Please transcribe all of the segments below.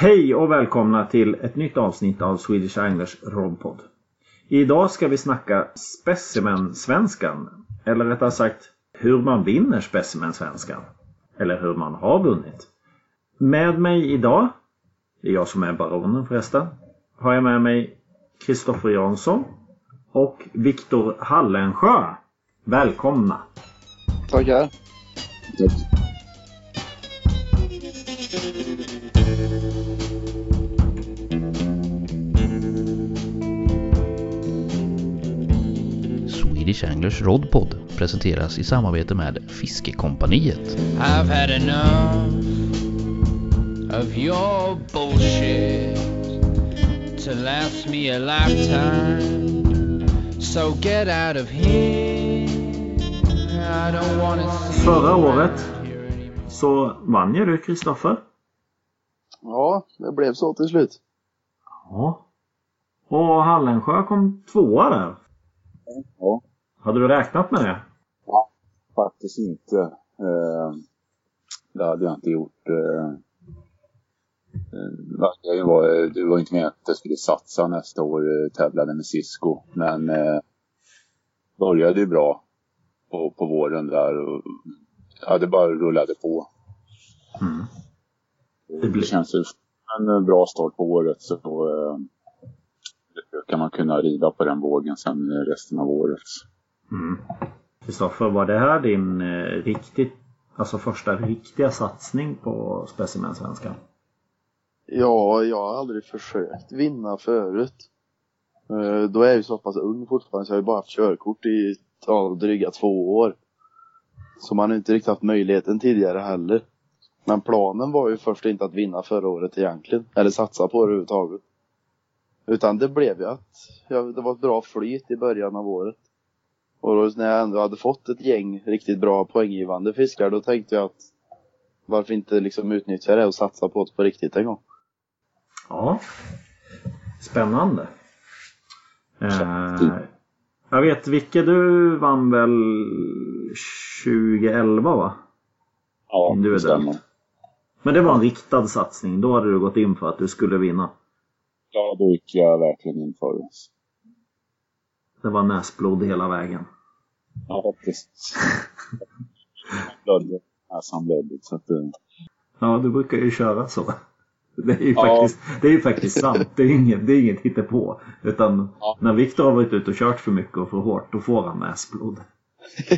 Hej och välkomna till ett nytt avsnitt av Swedish Anglers RobPod. Idag ska vi snacka Specimensvenskan. Eller rättare sagt hur man vinner Specimensvenskan. Eller hur man har vunnit. Med mig idag, det är jag som är baronen förresten, har jag med mig Kristoffer Jansson och Viktor Hallensjö. Välkomna! Tackar. Tack. Swedish Anglers Rodpod presenteras i samarbete med Fiskekompaniet. I've had enough of your bullshit to last me a lifetime. So get out of here. I don't wanna see Förra året så vann ju du Kristoffer. Ja, det blev så till slut. Ja. Och Hallensjö kom tvåa där. Ja, Hade du räknat med det? faktiskt inte. Eh, det hade jag inte gjort. Eh, eh, det, var, det var inte meningen att jag skulle satsa nästa år, eh, tävlade med Cisco. Men eh, började ju bra på, på våren där. Och, ja, det bara rullade på. Mm. Det, blir- känns ju en bra start på året så eh, då kan man kunna rida på den vågen sen resten av året. Mm. Var det här din eh, riktigt, alltså första riktiga satsning på Specimensvenskan? Ja, jag har aldrig försökt vinna förut. Eh, Då är jag ju så pass ung fortfarande så jag har ju bara haft körkort i ja, dryga två år. Så man har inte riktigt haft möjligheten tidigare heller. Men planen var ju först inte att vinna förra året egentligen. Eller satsa på det överhuvudtaget. Utan det blev ju att ja, det var ett bra flyt i början av året. Och då när jag ändå hade fått ett gäng riktigt bra poänggivande fiskar då tänkte jag att varför inte liksom utnyttja det och satsa på det på riktigt en gång. Ja. Spännande. Eh, jag vet, Vicke, du vann väl 2011 va? Ja, det stämmer. Men det var en riktad satsning. Då hade du gått in för att du skulle vinna. Ja, då gick jag verkligen in för det. Det var näsblod hela vägen. Ja, precis. Blödde. Näsan blödde. Så att, eh, Ja, du brukar ju köra så. Det är ju Ja. faktiskt, det är faktiskt sant. Det är inget, det är inget hittepå. Utan Ja. när Viktor har varit ute och kört för mycket och för hårt, då får han näsblod.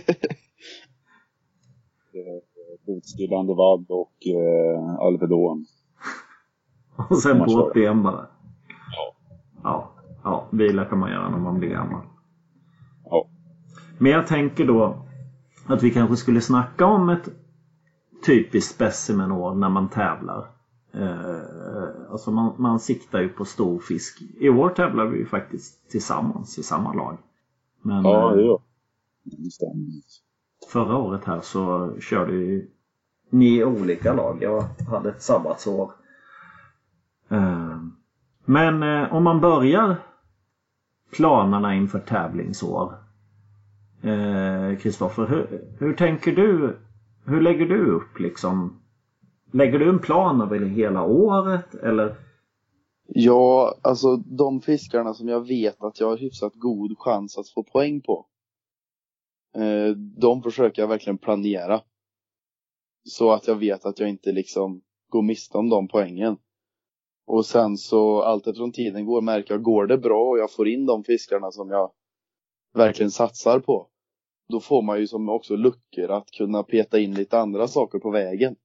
eh, blodstillande vadd och eh, Alvedon. Och sen på köra. upp igen bara. Ja. Ja, ja, vila kan man göra när man blir gammal. Men jag tänker då att vi kanske skulle snacka om ett typiskt specimenår när man tävlar. Eh, alltså man, man siktar ju på stor fisk. I år tävlar vi ju faktiskt tillsammans i samma lag. Men Ja, eh, det gör det. stämmer. förra året här så körde ju ni olika lag. Jag hade ett sabbatsår. Eh, Men eh, om man börjar planerna inför tävlingsår. Eh, Kristoffer, hur, hur tänker du? Hur lägger du upp liksom? Lägger du en plan över hela året eller? Ja, alltså de fiskarna som jag vet att jag har hyfsat god chans att få poäng på. Eh, de försöker jag verkligen planera. Så att jag vet att jag inte liksom går miste om de poängen. Och sen så allt eftersom tiden går märker jag, går det bra och jag får in de fiskarna som jag verkligen satsar på. Då får man ju som också luckor att kunna peta in lite andra saker på vägen.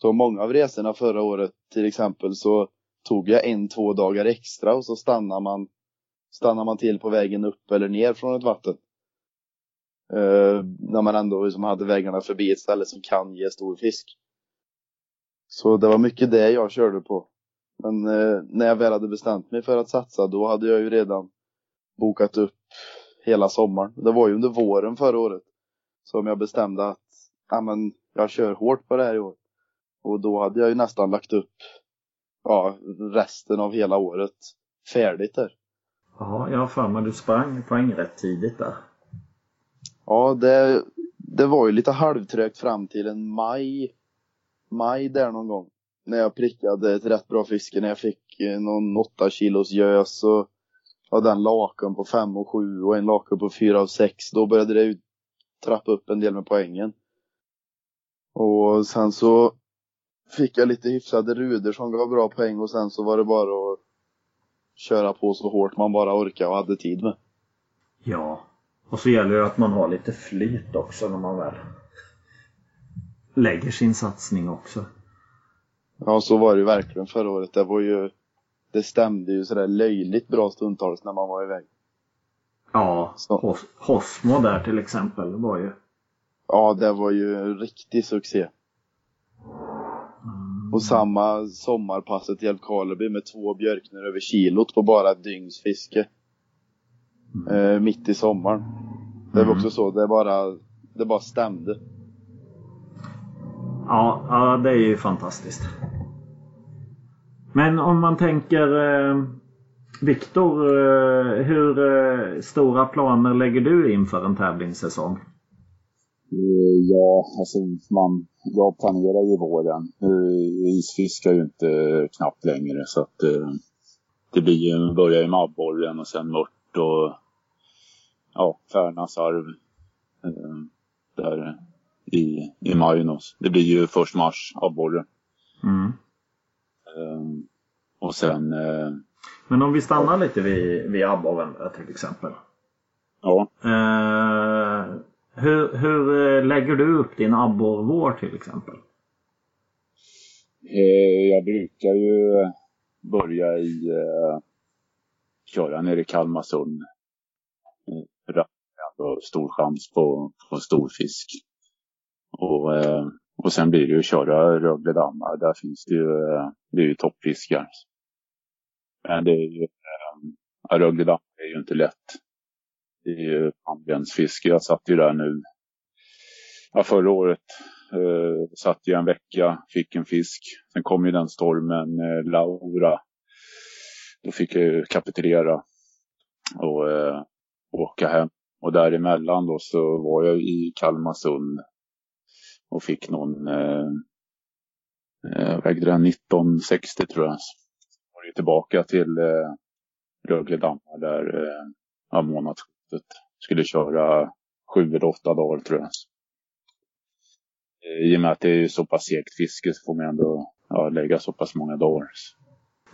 Så många av resorna förra året till exempel så tog jag en, två dagar extra och så stannar man, stannar man till på vägen upp eller ner från ett vatten. Eh, när man ändå liksom hade vägarna förbi ett ställe som kan ge stor fisk. Så det var mycket det jag körde på. Men eh, när jag väl hade bestämt mig för att satsa då hade jag ju redan bokat upp hela sommaren. Det var ju under våren förra året som jag bestämde att ja, men, jag kör hårt på det här i år. Och då hade jag ju nästan lagt upp ja, resten av hela året färdigt där. Ja, jag har för mig du sprang poäng rätt tidigt där. Ja, det, det var ju lite halvtrögt fram till en maj, maj där någon gång. när jag prickade ett rätt bra fiske, när jag fick eh, någon 8 kilos gös och hade en laken på 5 och 7 och en laken på 4 och 6. Då började det ju trappa upp en del med poängen. Och sen så fick jag lite hyfsade ruder som gav bra poäng och sen så var det bara att köra på så hårt man bara orkade och hade tid med. Ja. Och så gäller det att man har lite flyt också när man väl lägger sin satsning också. Ja, så var det ju verkligen förra året. Det var ju, det stämde ju sådär löjligt bra stundtals när man var iväg. Ja. Hos, Hosmo där till exempel var ju Ja, det var ju en riktig succé. Och samma sommarpasset i Älvkarleby med två björknor över kilot på bara ett dygns fiske. Eh, mitt i sommaren. Det var Mm. också så, det bara, det bara stämde. Ja, ja, det är ju fantastiskt. Men om man tänker eh, Viktor, eh, hur eh, stora planer lägger du inför en tävlingssäsong? Eh, Ja, alltså man, jag planerar ju våren. Nu isfiskar ju inte knappt längre så att eh, det blir ju, börjar ju med abborren och sen mört och ja, Färnasarv eh, där i, i maj. Det blir ju först mars abborren. Mm. Eh, och sen, eh, Men om vi stannar lite vid, vid där till exempel. ja, Eh, hur, hur eh, lägger du upp din abborrvår till exempel? Eh, jag brukar ju börja i köra nere i Kalmarsund. För det är ändå stor chans på, på stor fisk. Och, och sen blir det ju att köra Rögle dammar. Där finns det ju, eh, det är ju toppfiskar. Men det är ju, äh, Rögle dammar är ju inte lätt. Det är ju handbensfiske. Jag satt ju där nu, ja förra året Eh, satt jag en vecka, fick en fisk. Sen kom ju den stormen, eh, Laura. Då fick jag ju kapitulera och eh, åka hem. Och däremellan då så var jag i Kalmarsund och fick någon, eh, vägde den 1960 tror jag. Så var det tillbaka till eh, Rögle dammar där eh, månadsskiftet. Skulle köra sju eller åtta dagar tror jag. Eh, I och med att det är så pass segt fiske så får man ändå ja, lägga så pass många dagar.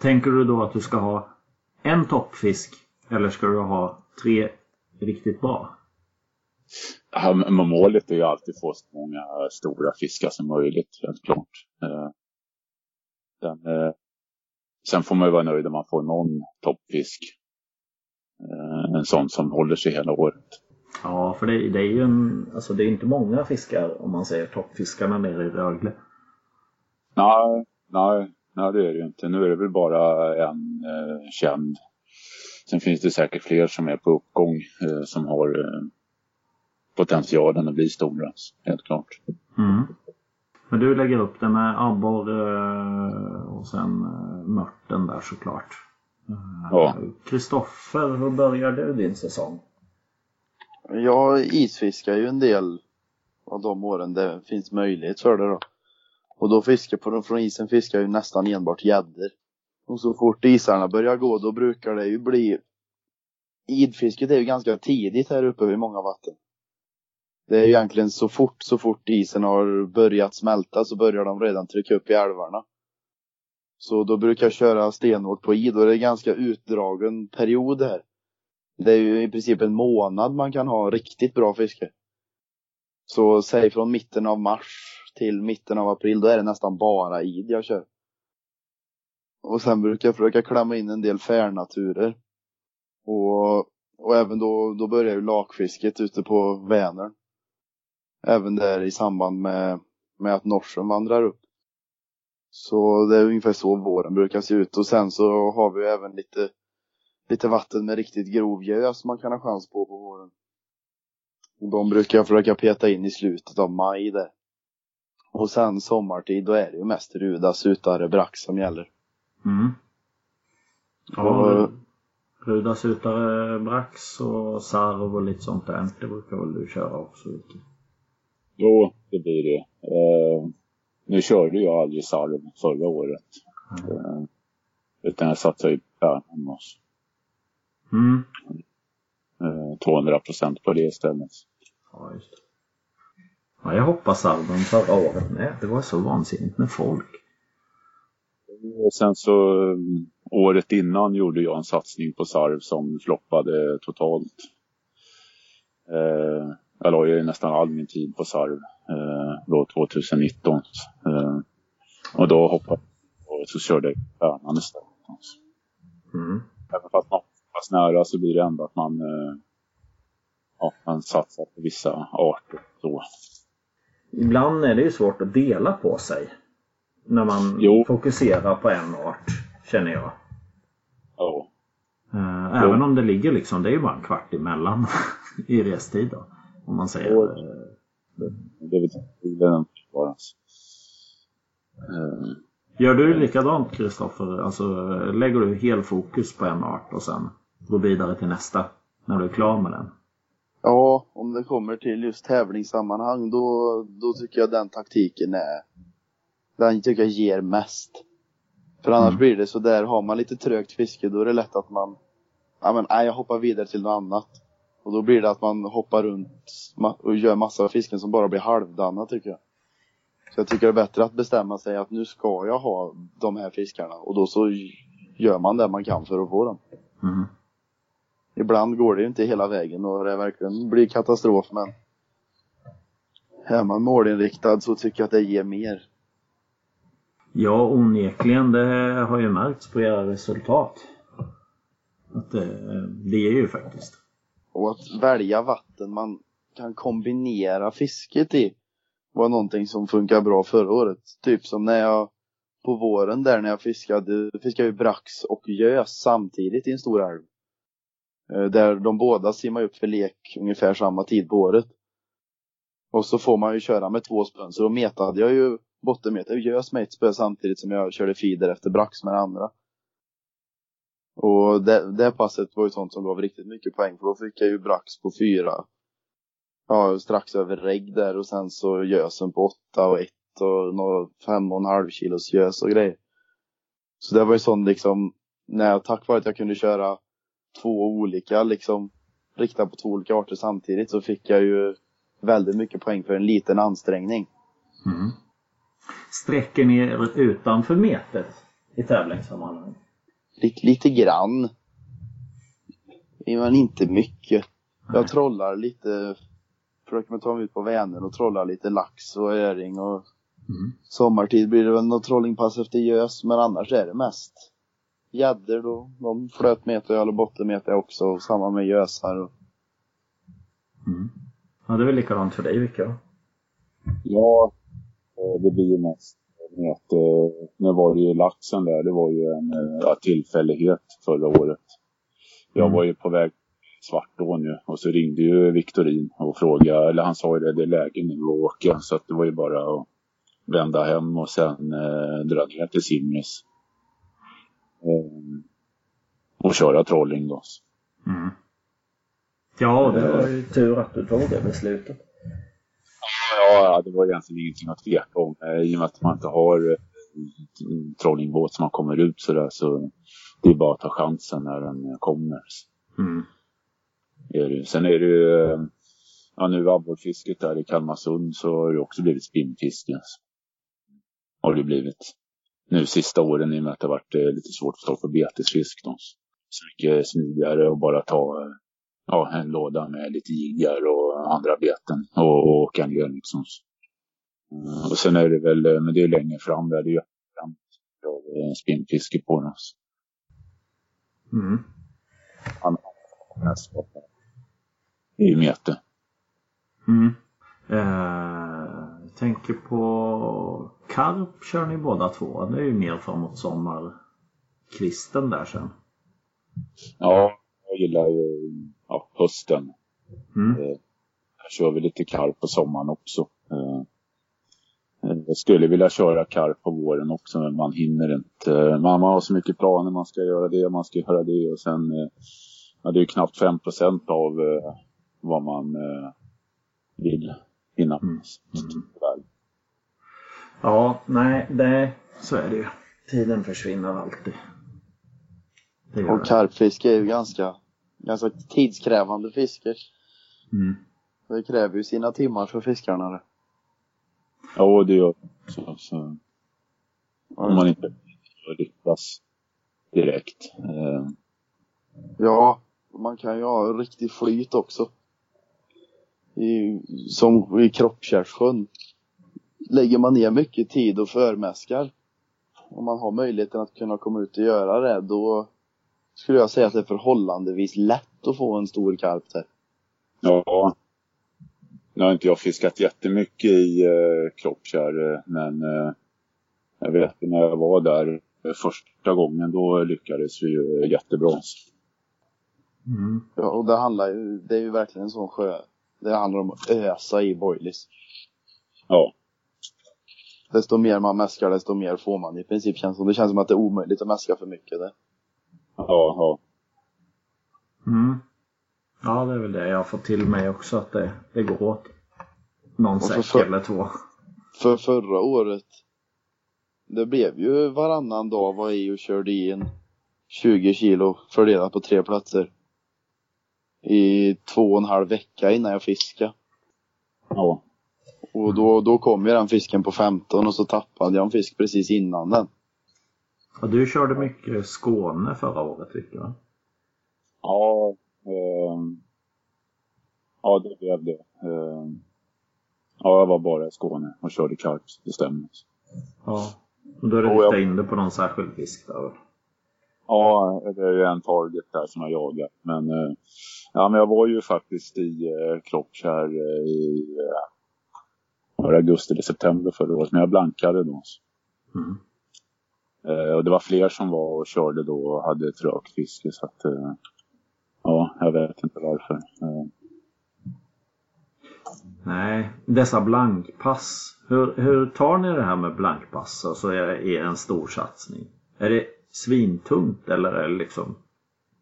Tänker du då att du ska ha en toppfisk eller ska du ha tre riktigt bra? Målet är ju alltid att få så många stora fiskar som möjligt, helt klart. Eh, Den, eh, sen får man ju vara nöjd om man får någon toppfisk. Eh, En sån som håller sig hela året. Ja, för det, det är ju en, alltså det är inte många fiskar om man säger toppfiskarna nere i Rögle. Nej, nej, nej det är det ju inte. Nu är det väl bara en eh, känd. Sen finns det säkert fler som är på uppgång eh, som har eh, potentialen att bli stora, helt klart. Mm. Men du lägger upp det med abborre eh, och sen eh, mörten där såklart. Eh, Ja. Kristoffer, hur börjar du din säsong? Jag isfiskar ju en del av de åren det finns möjlighet för det då. Och då fiskar på, från isen fiskar jag ju nästan enbart gäddor. Och så fort isarna börjar gå då brukar det ju bli Idfisket är ju ganska tidigt här uppe vid många vatten. Det är ju egentligen så fort, så fort isen har börjat smälta så börjar de redan trycka upp i älvarna. Så då brukar jag köra stenhårt på id och det är ganska utdragen period här. Det är ju i princip en månad man kan ha riktigt bra fiske. Så säg från mitten av mars till mitten av april, då är det nästan bara id jag kör. Och sen brukar jag försöka klämma in en del färnaturer. Och, och även då, då börjar ju lakfisket ute på Vänern. Även där i samband med, med att norsen vandrar upp. Så det är ungefär så våren brukar se ut. Och sen så har vi även lite, lite vatten med riktigt grov gös man kan ha chans på på våren. Och de brukar jag försöka peta in i slutet av maj där. Och sen sommartid, då är det ju mest ruda, sutare, brax som gäller. Mm. Ja, Ruda sutare, brax och sarv och lite sånt där. Det brukar väl du köra också? Vicky? Jo, det blir det. Eh, nu körde jag aldrig sarv förra året. Eh, utan jag satsade ju på oss. Mm. Eh, 200 procent på det istället. Ja, just det. Ja, jag hoppas Albon förra året med. Det var så vansinnigt med folk. Och sen så mm, året innan gjorde jag en satsning på sarv som floppade totalt. Eh, jag la ju nästan all min tid på sarv eh, då 2019. Eh, och då hoppade jag och så körde jag Värnan istället. Mm. Även fast man fast nära så blir det ändå att man, eh, ja, man satsar på vissa arter. Så. Ibland är det ju svårt att dela på sig. När man Jo. fokuserar på en art, känner jag. Ja. Eh, Även om det ligger liksom, det är ju bara en kvart emellan i restid då. Om man säger. Jo. eh, Det är den bara. Eh, Gör du likadant Kristoffer? Alltså lägger du helfokus på en art och sen går vidare till nästa när du är klar med den? Ja, om det kommer till just tävlingssammanhang då, då tycker jag den taktiken är den tycker jag ger mest. För annars Mm. blir det så där, har man lite trögt fiske då är det lätt att man ja men nej, jag hoppar vidare till något annat. Och då blir det att man hoppar runt och gör massa fisken som bara blir halvdana tycker jag. Så jag tycker det är bättre att bestämma sig att nu ska jag ha de här fiskarna och då så gör man det man kan för att få dem. Mm. Ibland går det ju inte hela vägen och det verkligen blir katastrof men är man målinriktad så tycker jag att det ger mer. Ja, onekligen. Det har ju märkts på era resultat. Att det, det ger ju faktiskt. Och att välja vatten man kan kombinera fisket i var någonting som funkar bra förra året. Typ som när jag på våren där när jag fiskade, fiskade ju brax och gös samtidigt i en stor älv. Eh, där de båda simmar upp för lek ungefär samma tid på året. Och så får man ju köra med två spön. Så då metade jag ju bottenmeter gös med ett spö samtidigt som jag körde feeder efter brax med det andra. Och det, det passet var ju sånt som gav riktigt mycket poäng för då fick jag ju brax på fyra. Ja, strax över regg där och sen så gösen på åtta och ett och fem och en halv kilos gös och grejer. Så det var ju sånt liksom, när jag, tack vare att jag kunde köra två olika liksom, rikta på två olika arter samtidigt så fick jag ju väldigt mycket poäng för en liten ansträngning. Mm. Sträcker ni er utanför metet i tävlingssammanhang? Lite, lite grann. Men inte mycket. Jag trollar lite. Försöker mig ta mig ut på Vänern och trollar lite lax och öring och Mm. sommartid blir det väl något trollingpass efter gös. Men annars är det mest gäddor då. De flötmeter jag eller bottenmeter jag också. Och samma med gösar. Och, Mm. Ja, det är väl likadant för dig, Vicka? Ja, eh, det blir ju mest att, eh, nu var det ju laxen där, det var ju en eh, ja, tillfällighet förra året. Jag Mm. var ju på väg Svartån nu och så ringde ju Viktorin och frågade, eller han sa ju det, det är läge nu att åka så att det var ju bara att vända hem och sen eh, dra ner till Simris. Eh, och köra trolling då. Mm. Ja, det var ju tur att du tog det beslutet. Ja, det var egentligen ingenting att tveka om. Eh, I och med att man inte har eh, trollingbåt som man kommer ut sådär så det är bara att ta chansen när den kommer. Mm. Sen är det ju, eh, ja nu abborrfisket där i Kalmarsund så har det också blivit spinnfiske. Har det blivit. Nu sista åren i och med att det har varit lite svårt att få betesfisk då. Så mycket smidigare att bara ta ja, en låda med lite jiggar och andra beten och, och åka ner liksom. Mm, och sen är det väl, men det är längre fram där, det är fram av eh, spinnfiske på den. Så Mm. nästa i mete. Mm. Eh, jag tänker på karp kör ni båda två. Det är ju mer framåt sommarkvisten där sen. Ja, jag gillar ju ja, hösten. Mm. Eh, Här kör vi lite karp på sommaren också. Eh, eh, Jag skulle vilja köra karp på våren också men man hinner inte. Man har så mycket planer, man ska göra det, man ska göra det och sen eh, ja, det är ju knappt 5% av eh, vad man eh, vill hinna. Mm. Mm. Ja, nej, det, så är det ju. Tiden försvinner alltid. Och karpfiske är ju ganska, ganska tidskrävande fiske. Mm. Det kräver ju sina timmar för fiskarna det. Ja, det gör så, så Om man inte lyckas direkt. Eh, Ja, man kan ju ha riktig flyt också. I, som i Kroppkärrssjön. Lägger man ner mycket tid och förmäskar. Om man har möjligheten att kunna komma ut och göra det, då skulle jag säga att det är förhållandevis lätt att få en stor karp där. Ja. Nu har inte jag fiskat jättemycket i eh, Kroppkärr, eh, men eh, jag vet när jag var där eh, första gången då lyckades vi ju jättebra. Mm. Ja, och det handlar ju, det är ju verkligen en sån sjö. Det handlar om att ösa i boilies. Ja, Desto mer man mäskar, desto mer får man i princip. Känns det känns som att det är omöjligt att mäska för mycket. Det. Ja, ja. Mm. Ja, det är väl det jag har fått till mig också att det, det går åt. Någon säck för- eller två. För förra året, det blev ju varannan dag var i och körde i en 20 kilo fördelat på tre platser. I två och en halv vecka innan jag fiskade. ja. Och då, då kom ju den fisken på 15 och så tappade jag en fisk precis innan den. Och du körde mycket Skåne förra året tycker jag. Ja, ehm, ja det blev det. Ehm, ja, jag var bara i Skåne och körde karp, det stämmer. Ja. Och då är det Och jag- riktat in det på någon särskild fisk där. Ja, det är ju en target där som jag jagar. Men, eh, ja, men jag var ju faktiskt i eh, Klockskär eh, i eh, augusti eller september förra året. Men jag blankade då. Mm. Eh, och det var fler som var och körde då och hade ett rökfiske. Så att, eh, ja, jag vet inte varför. Eh, Nej, dessa blankpass. Hur, hur tar ni det här med blankpass och så är det är en stor satsning? Är det svintungt eller är det liksom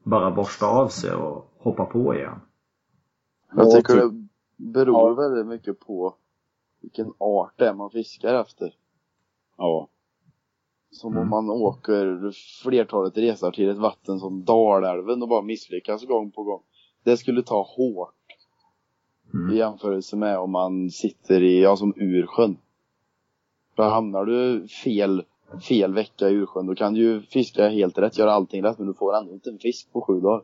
bara borsta av sig och hoppa på igen? Jag Ja, tycker det beror väldigt mycket på vilken art det är man fiskar efter. ja, Som Mm. om man åker flertalet resor till ett vatten som Dalälven och bara misslyckas gång på gång. Det skulle ta hårt i Mm. jämförelse med om man sitter i, ja som Ursjön. För hamnar du fel, fel vecka i Ursjön då kan du ju fiska helt rätt, göra allting rätt men du får ändå inte en fisk på sju dagar.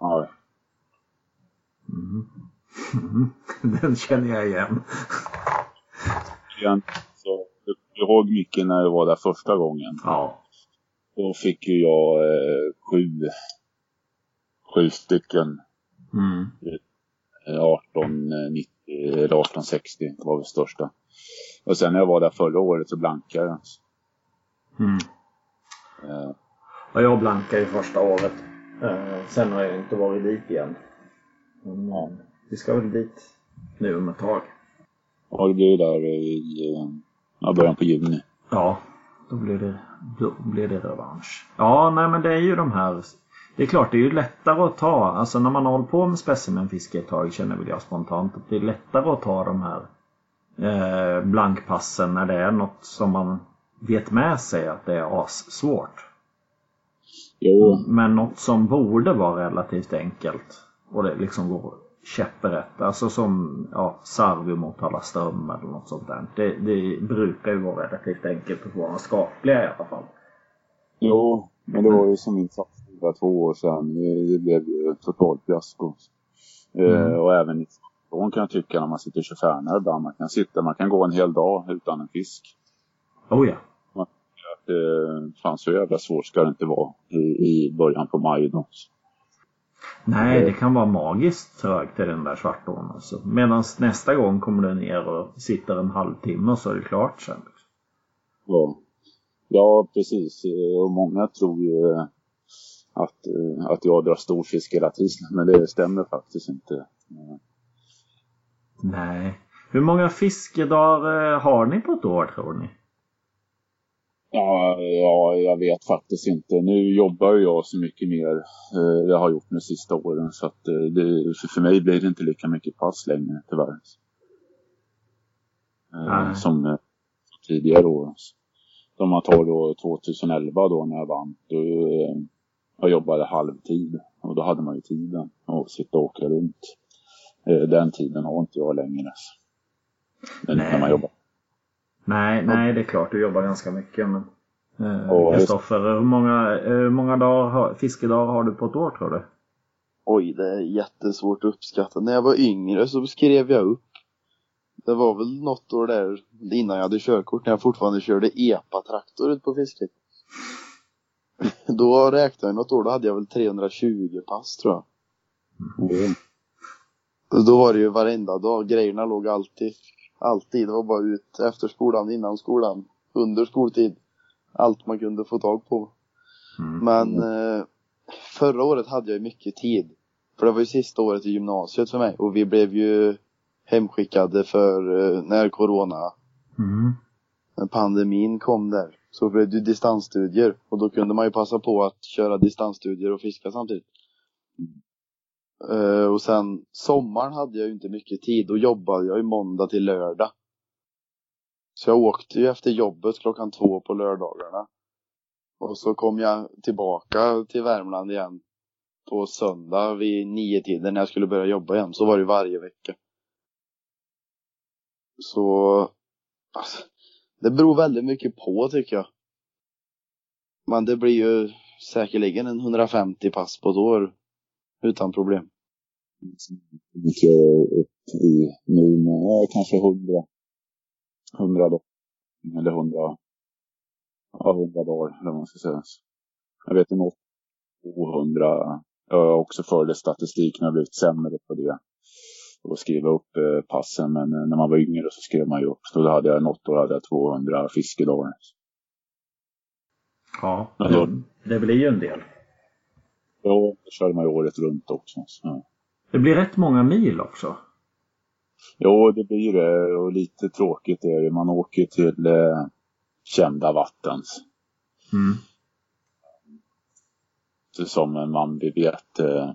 ja. Mm. Den känner jag igen. Igen, ihåg mycket när jag var där första gången. Ja. Då fick ju jag eh, sju, sju stycken Mm. eh, 1890 eller 1860 var det största. Och sen när jag var där förra året så blankade jag. Mm. Eh, Ja, jag blankade ju första året. Eh, sen har jag inte varit dit igen. Men, eh, vi ska väl dit nu om ett tag. ja, det blir där i eh, ja, början på juni. Ja, då blir det, då blir det revansch. Ja, nej men det är ju de här. Det är klart, det är ju lättare att ta. Alltså när man hållit på med specimenfiske ett tag känner väl jag spontant att det är lättare att ta de här eh, blankpassen när det är något som man vet med sig att det är assvårt. Jo, Men något som borde vara relativt enkelt och det liksom går käpprätt. Alltså som ja, Sarvio Motala Ström eller något sånt där. Det, det brukar ju vara relativt enkelt att få en skapliga i alla fall. jo, men det var ju som min satsning för två år sedan. Det blev ju totalt fiasko. Eh, Mm. och även Stockholm kan jag tycka när man sitter 25 ibland. Man kan sitta, man kan gå en hel dag utan en fisk. Oh ja. Det fanns så jävla svårt ska det inte vara i, i början på maj då. Nej, det kan vara magiskt trögt i den där svartån. Alltså. Medan nästa gång kommer du ner och sitter en halvtimme och så är det klart sen. Ja, ja precis. Eh, Och många tror ju eh, att, eh, att jag drar stor fisk hela tiden. Men det stämmer faktiskt inte. Eh, Nej. Hur många fiskedagar eh, har ni på ett år tror ni? Ja, ja, jag vet faktiskt inte. Nu jobbar jag så mycket mer. Eh, jag har gjort de sista åren. Så att eh, det, för, mig blir det inte lika mycket pass längre tyvärr. Eh, Nej. som, tidigare år. Om man tar då 2011 då när jag vann, då jag jobbade halvtid och då hade man ju tiden att sitta och åka runt. Den tiden har inte jag längre. Nej. när man jobbar. Nej, nej, det är klart du jobbar ganska mycket. Men eh, Kristoffer, hur många, eh, hur många dagar, har- fiskedagar har du på ett år tror du? Oj, det är jättesvårt att uppskatta. När jag var yngre så skrev jag upp. Det var väl något år där innan jag hade körkort när jag fortfarande körde epa-traktor ut på fisket. Då räknade jag något år, då hade jag väl 320 pass tror jag. Mm. Då var det ju varenda dag, grejerna låg alltid, alltid. Det var bara ut efter skolan, innan skolan, under skoltid. Allt man kunde få tag på. Mm. Men eh, förra året hade jag mycket tid. För det var ju sista året i gymnasiet för mig och vi blev ju hemskickade för eh, när corona, Mm. när pandemin kom där. Så blev det ju distansstudier och då kunde man ju passa på att köra distansstudier och fiska samtidigt. Uh, och sen sommaren hade jag ju inte mycket tid. Då jobbade jag ju måndag till lördag. Så jag åkte ju efter jobbet klockan två på lördagarna. Och så kom jag tillbaka till Värmland igen på söndag vid nio tiden när jag skulle börja jobba igen. Så var det ju varje vecka. Så alltså, det beror väldigt mycket på tycker jag. Men det blir ju säkerligen en 150 pass på ett år. Utan problem. jag upp i nu med ja, kanske 100, 100 dagar. Eller 100, ja 100 dagar eller vad man ska säga. Jag vet inte, 200. Jag har också följt statistiken och blivit sämre på det. Och skriva upp eh, passen. Men eh, när man var yngre så skrev man ju upp. Så då hade jag något år hade jag 200 fiskedagar. Ja, Men då- det, det blir ju en del. Då körde man ju året runt också. Så. Det blir rätt många mil också. Jo, det blir det. Och lite tråkigt är det. Man åker till eh, kända vattens. Mm. Så som man vet eh,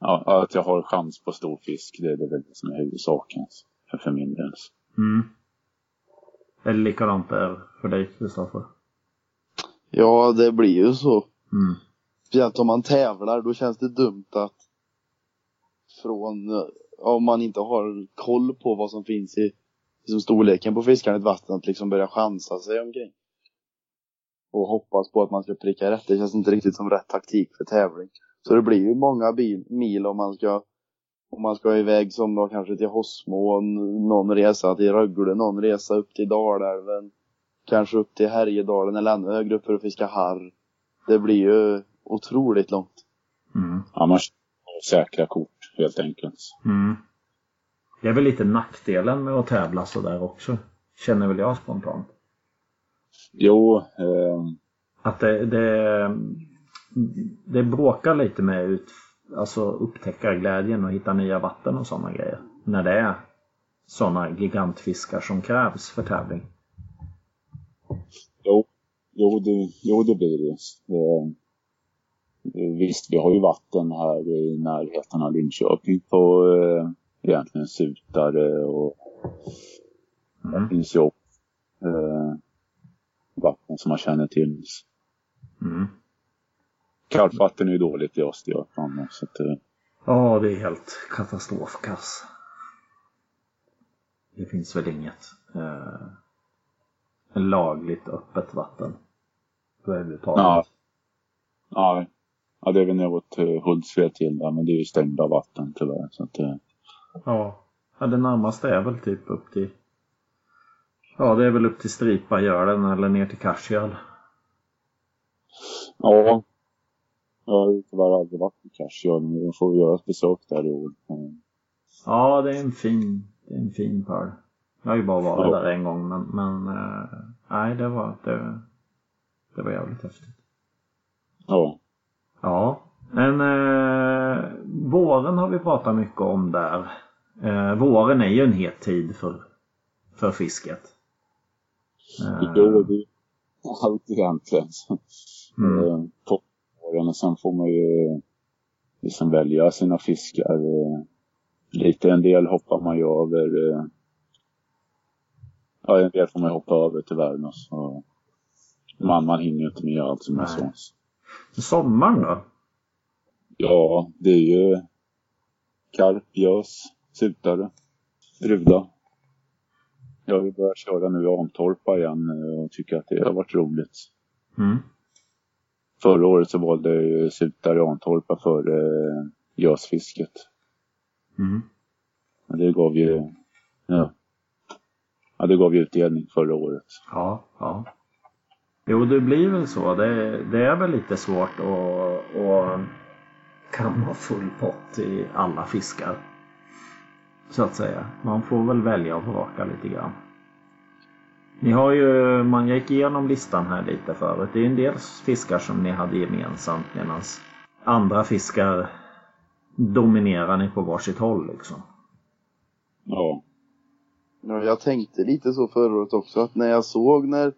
ja, att jag har chans på stor fisk. Det är det väl det som är huvudsaken för, för min del. Mm. Är det likadant där för dig Kristoffer? Ja, det blir ju så. Mm. Speciellt om man tävlar, då känns det dumt att från, eh, om man inte har koll på vad som finns i liksom storleken på fiskarna i ett vatten, att liksom börja chansa sig omkring. Och hoppas på att man ska pricka rätt. Det känns inte riktigt som rätt taktik för tävling. Så det blir ju många bil, mil om man ska om man ska iväg som då kanske till Hosmo, någon resa till Rögle, någon resa upp till Dalälven. Kanske upp till Härjedalen eller ännu högre upp för att fiska harr. Det blir ju otroligt långt. Mm. Ja, man har säkra kort helt enkelt. Mm. Det är väl lite nackdelen med att tävla sådär också. Känner väl jag spontant. Jo, eh, Att det, det, det bråkar lite med ut, alltså upptäckarglädjen och hitta nya vatten och sådana grejer. När det är sådana gigantfiskar som krävs för tävling. jo, jo, det, jo, det blir det. Eh, visst, vi har ju vatten här i närheten av Linköping på eh, egentligen Sutare och det Mm. finns ju också eh, vatten som man känner till. Mm. Kallt vatten är ju dåligt i Östergötland. Så att, eh, Ja, det är helt katastrofkass. Det finns väl inget eh, lagligt öppet vatten. Överhuvudtaget. Ja. ja, ja, det är väl något eh, Hultsfred till där, men det är ju stängda vatten tyvärr. Så att, eh, Ja. ja, det närmaste är väl typ upp till Ja, det är väl upp till Stripagölen eller ner till Karsjal. ja, jag har tyvärr aldrig varit i Karsjön, men jag får göra ett besök där i år. Ja, det är en fin, det är en fin pöl. Jag har ju bara varit Ja. där en gång men, men eh, nej det var, det, det var jävligt häftigt. Ja, Ja, men eh, våren har vi pratat mycket om där. Eh, våren är ju en het tid för, för fisket. Eh, jo, det är allt egentligen. mm, Eh, På våren och sen får man ju liksom välja sina fiskar. eh, Lite en del hoppar man ju över. eh, ja, en del får man hoppa över tyvärr. Så, man, man hinner ju inte med allt som är så. Sommaren då? Ja, det är ju karp, gös, sutare, ruda. Jag vill börja köra nu i Antorpa igen eh, och tycker att det har varit roligt. Mm. Förra året så valde jag ju sutare i Antorpa för eh, gösfisket. Mm. Men det gav ju, ja. ja, det gav ju utdelning förra året. Ja, ja. Jo, det blir väl så. Det, det är väl lite svårt att, att kamma full pott i alla fiskar. Så att säga. Man får väl välja och vraka lite grann. Ni har ju, man gick igenom listan här lite förut. Det är en del fiskar som ni hade gemensamt medan andra fiskar dominerar ni på varsitt håll liksom. Ja, Ja, jag tänkte lite så förra året också att när jag såg när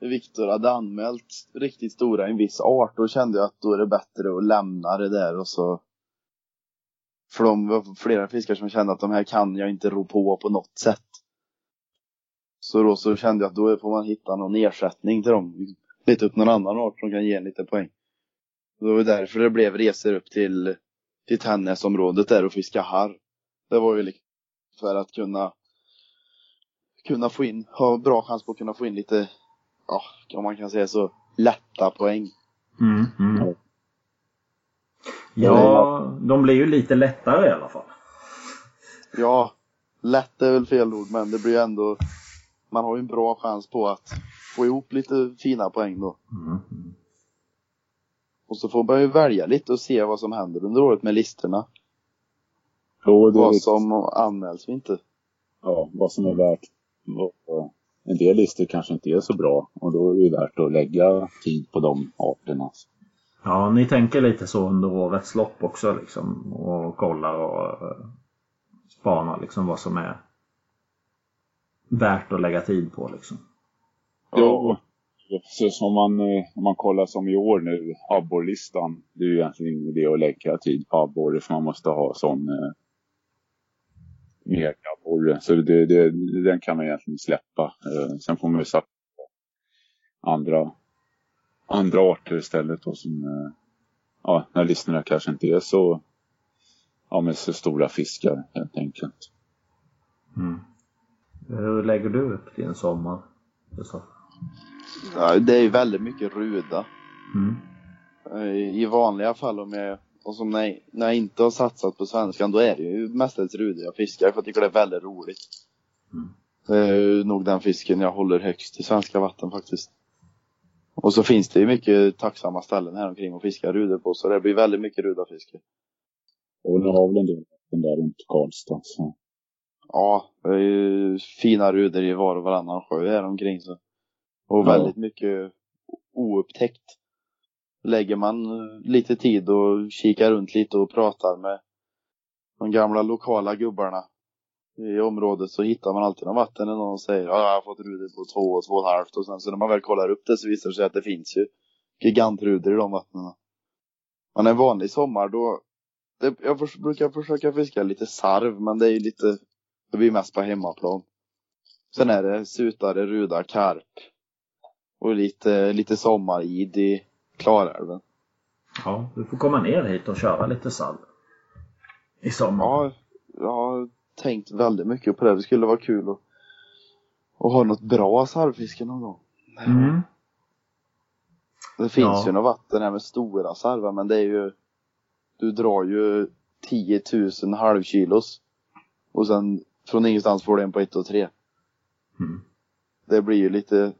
Viktor hade anmält riktigt stora i en viss art då kände jag att då är det bättre att lämna det där och så för de var flera fiskar som kände att de här kan jag inte ro på på något sätt. Så då så kände jag att då får man hitta någon ersättning till dem. Leta upp någon annan art som kan ge en lite poäng. Det var ju därför det blev resor upp till, till Tännäsområdet där och fiska harr. Det var ju liksom för att kunna kunna få in, ha bra chans på att kunna få in lite, ja, om man kan säga så, lätta poäng. Mm, mm. Ja, de blir ju lite lättare i alla fall. Ja, lätt är väl fel ord, men det blir ju ändå, man har ju en bra chans på att få ihop lite fina poäng då. Mm. Och så får man ju välja lite och se vad som händer under året med listorna. Jo, Vad som anmäls och inte. ja, vad som är värt. Och En del listor kanske inte är så bra och då är det ju värt att lägga tid på de arterna. Ja, ni tänker lite så under årets lopp också liksom och kollar och eh, spanar liksom vad som är värt att lägga tid på liksom. Jo, så som man, eh, om man kollar som i år nu, abborrlistan. Det är ju egentligen ingen idé att lägga tid på abborre för man måste ha sån eh, megabborre. Så det, det, den kan man egentligen släppa. Eh, sen får man ju satsa på andra, andra arter istället då som, eh, ja, när listorna kanske inte är så, ja men så stora fiskar helt enkelt. Mm. Hur lägger du upp din sommar? Ja, det är ju väldigt mycket ruda. Mm. Eh, I vanliga fall om jag, och som när, jag- när jag inte har satsat på svenskan, då är det ju mestadels rudor jag fiskar för jag tycker det är väldigt roligt. Mm. Det är nog den fisken jag håller högst i svenska vatten faktiskt. Och så finns det ju mycket tacksamma ställen här omkring att fiska rudor på, så det blir väldigt mycket rudafiske. Och nu har väl en del den där runt Karlstad. Så. Ja, det är ju fina rudor i var och varannan sjö här omkring så. Och Ja. väldigt mycket oupptäckt. Lägger man eh, lite tid och kikar runt lite och pratar med de gamla lokala gubbarna i området så hittar man alltid någon vatten och någon säger ja, jag har fått ruder på två och två och ett halvt och sen så när man väl kollar upp det så visar det sig att det finns ju gigantruder i de vattnen. Men en vanlig sommar då, det, jag för, brukar försöka fiska lite sarv men det är ju lite, det blir mest på hemmaplan. Sen är det sutare, ruda, karp och lite, lite sommarid i Klarälven. Ja, du får komma ner hit och köra lite sall. I sommar. Ja, jag har tänkt väldigt mycket på det. Det skulle vara kul att, att ha något bra sarvfiske någon gång. Mm. Det finns Ja. ju något vatten här med stora sarvar men det är ju Du drar ju 10 000 halvkilos och sen från ingenstans får du en på 1 och 3. Mm. Det blir ju lite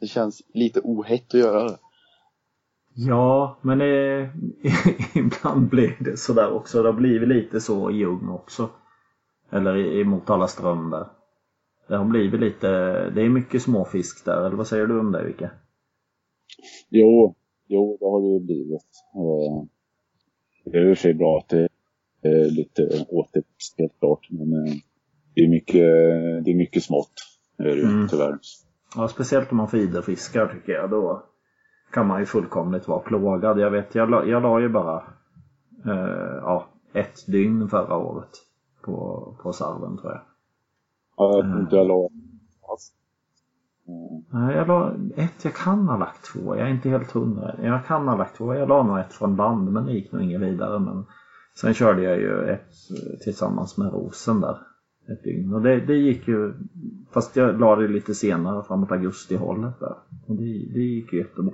Det känns lite ohett att göra det. Ja, men det, ibland blir det sådär också. Det har blivit lite så i Ljung också. Eller i, i Motala ström där. Det har blivit lite, det är mycket småfisk där. Eller vad säger du om det Vicke? Jo, jo, det har det ju blivit. Eh, Det är i och för sig bra att det är lite återväxt helt klart. Men eh, det är mycket, det är mycket smått. Är det Mm. tyvärr. Ja, speciellt om man feederfiskar tycker jag. Då kan man ju fullkomligt vara plågad. Jag vet, jag la, jag la ju bara eh, ja, ett dygn förra året på, på sarven tror jag. Ja, jag tror inte jag la fast. Mm. Nej, jag la ett, jag kan ha lagt två. Jag är inte helt hundra. Jag kan ha lagt två. Jag la nog ett från band men det gick nog inget vidare. Men sen körde jag ju ett tillsammans med Rosen där. Ett dygn. Och det, det gick ju, fast jag la det lite senare framåt augusti-hållet där. Och det, det gick ju jättebra.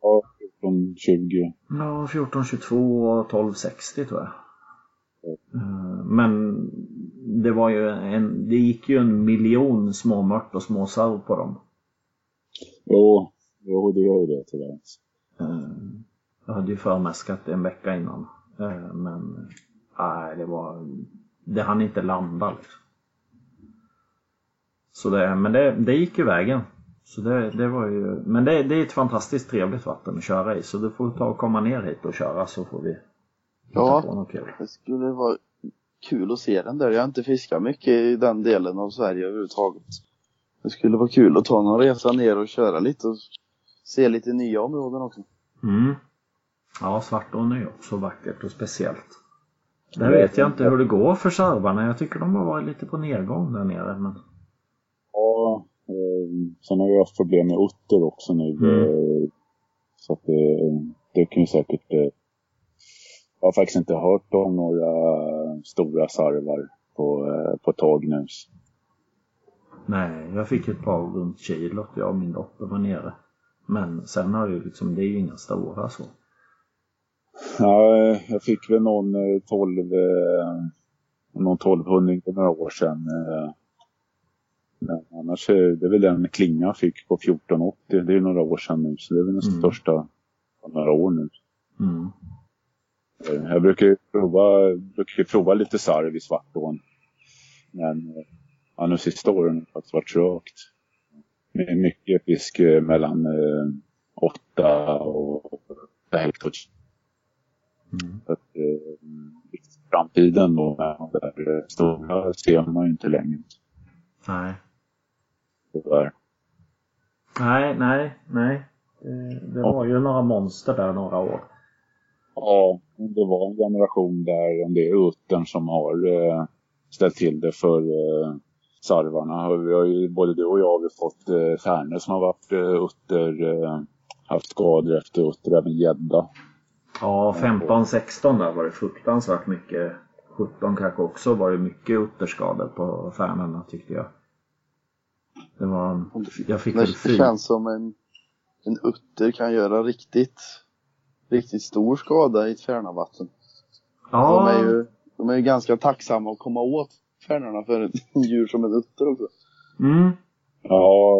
Ja, 14, 20. Ja, 1422 och 1260 tror jag. Eh, Men det var ju en, det gick ju en miljon småmört och småsarv på dem. Jo, jo, det gör ju det tyvärr. Eh, Jag hade ju förmäskat en vecka innan. Eh, Men nej, det var, det hann inte landa liksom. Så det, men det, det gick ju vägen. Så det, det var ju, men det, det är ett fantastiskt trevligt vatten att köra i så du får ta och komma ner hit och köra så får vi Ja. på något kul. Det skulle vara kul att se den där. Jag har inte fiskat mycket i den delen av Sverige överhuvudtaget. Det skulle vara kul att ta någon resa ner och köra lite och se lite nya områden också. Mm. Ja, Svartån är ju också vackert och speciellt. Där vet jag inte hur det går för sarvarna. Jag tycker de har varit lite på nedgång där nere. Men... Ja, eh, sen har vi haft problem med utter också nu. Mm. Så att det, det kan ju säkert... Eh, jag har faktiskt inte hört om några stora sarvar på, eh, på tag nu. Nej, jag fick ett par runt kilot. Jag och min dotter var nere. Men sen har det ju liksom, det är ju inga stora så. Ja, eh, jag fick väl någon eh, 12, eh, någon 1200 för några år sedan. eh. Men annars är det väl den klinga jag fick på 1480. Det är några år sedan nu, så det är väl den Mm. största på några år nu. Mm. Eh, Jag brukar ju prova, brukar prova lite sarv i Svartån. Men eh, ja, nu sista åren har det faktiskt varit trögt. Med mycket fisk eh, mellan eh, 8 och hektar. Mm. Att, eh, framtiden då, med de där stora ser man ju inte längre. Nej. Tyvärr. Nej, nej, nej. Det, det var ju några monster där några år. Ja, det var en generation där, om det är uttern som har eh, ställt till det för eh, sarvarna. Vi har ju, både du och jag har fått eh, stjärnor som har varit eh, utter, eh, haft skador efter utter, även gädda. Ja, 15-16 där var det fruktansvärt mycket. 17 kanske också var det mycket utterskador på färnorna tyckte jag. Det var, jag fick Det fyra. känns som en, en utter kan göra riktigt, riktigt stor skada i ett färnavatten. Ja, De, är ju, de är ju ganska tacksamma att komma åt färnorna för ett djur som en utter också. mm, Ja,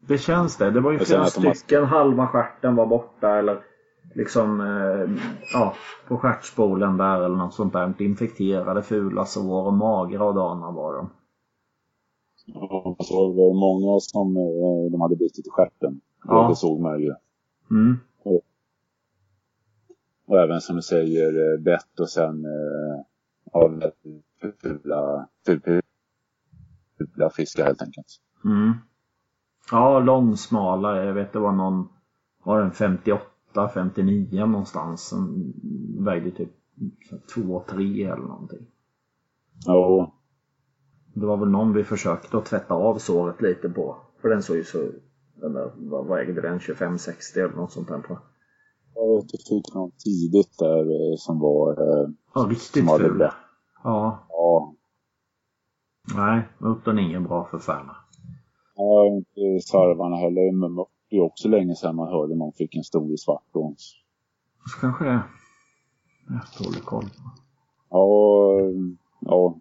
det känns det. Det var ju flera de har- stycken. Halva stjärten var borta eller liksom eh, ja, på stjärtspolen där eller något sånt där. Infekterade, fula sår och magra och dana var de. och så var det många som eh, de hade bitit i stjärten. Ja. Det såg man ju. Mm. Och även som du säger, eh, bett och sen eh, ja, väldigt fula, fula, fula fiskar helt enkelt. Mm. Ja, långsmala. Jag vet det var någon, var den 58, 59 någonstans. Som vägde typ 2-3 eller någonting. Ja, Det var väl någon vi försökte att tvätta av såret lite på. För den såg ju så, den där, vad vad ägde den? 25-60 eller något sånt där tror jag. fick någon tidigt där eh, som var, eh, Ja, riktigt hade ful. bett. Ja, Ja, nej, utan är ingen bra för Färna. ja, inte sarvarna heller. Det är också länge sedan man hörde någon fick en stor i svartån. Så kanske jag har dålig koll. Ja, ja.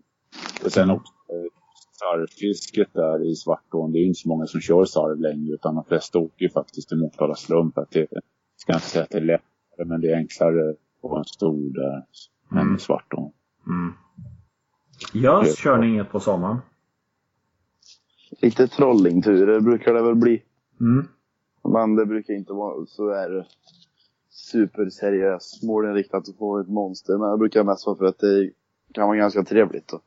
Och sen också eh, sarvfisket där i Svartån. Det är inte så många som kör sarv längre utan de flesta åker ju faktiskt till Motala slump. Att det, jag ska inte säga att det är lättare men det är enklare på en stor där än Mm. i Svartån. Mm. Görs kör ni inget på sommaren? Lite trollingturer brukar det väl bli. Mm. Men det brukar inte vara så där superseriöst målinriktat att få ett monster. Men det brukar mest vara för att det kan vara ganska trevligt att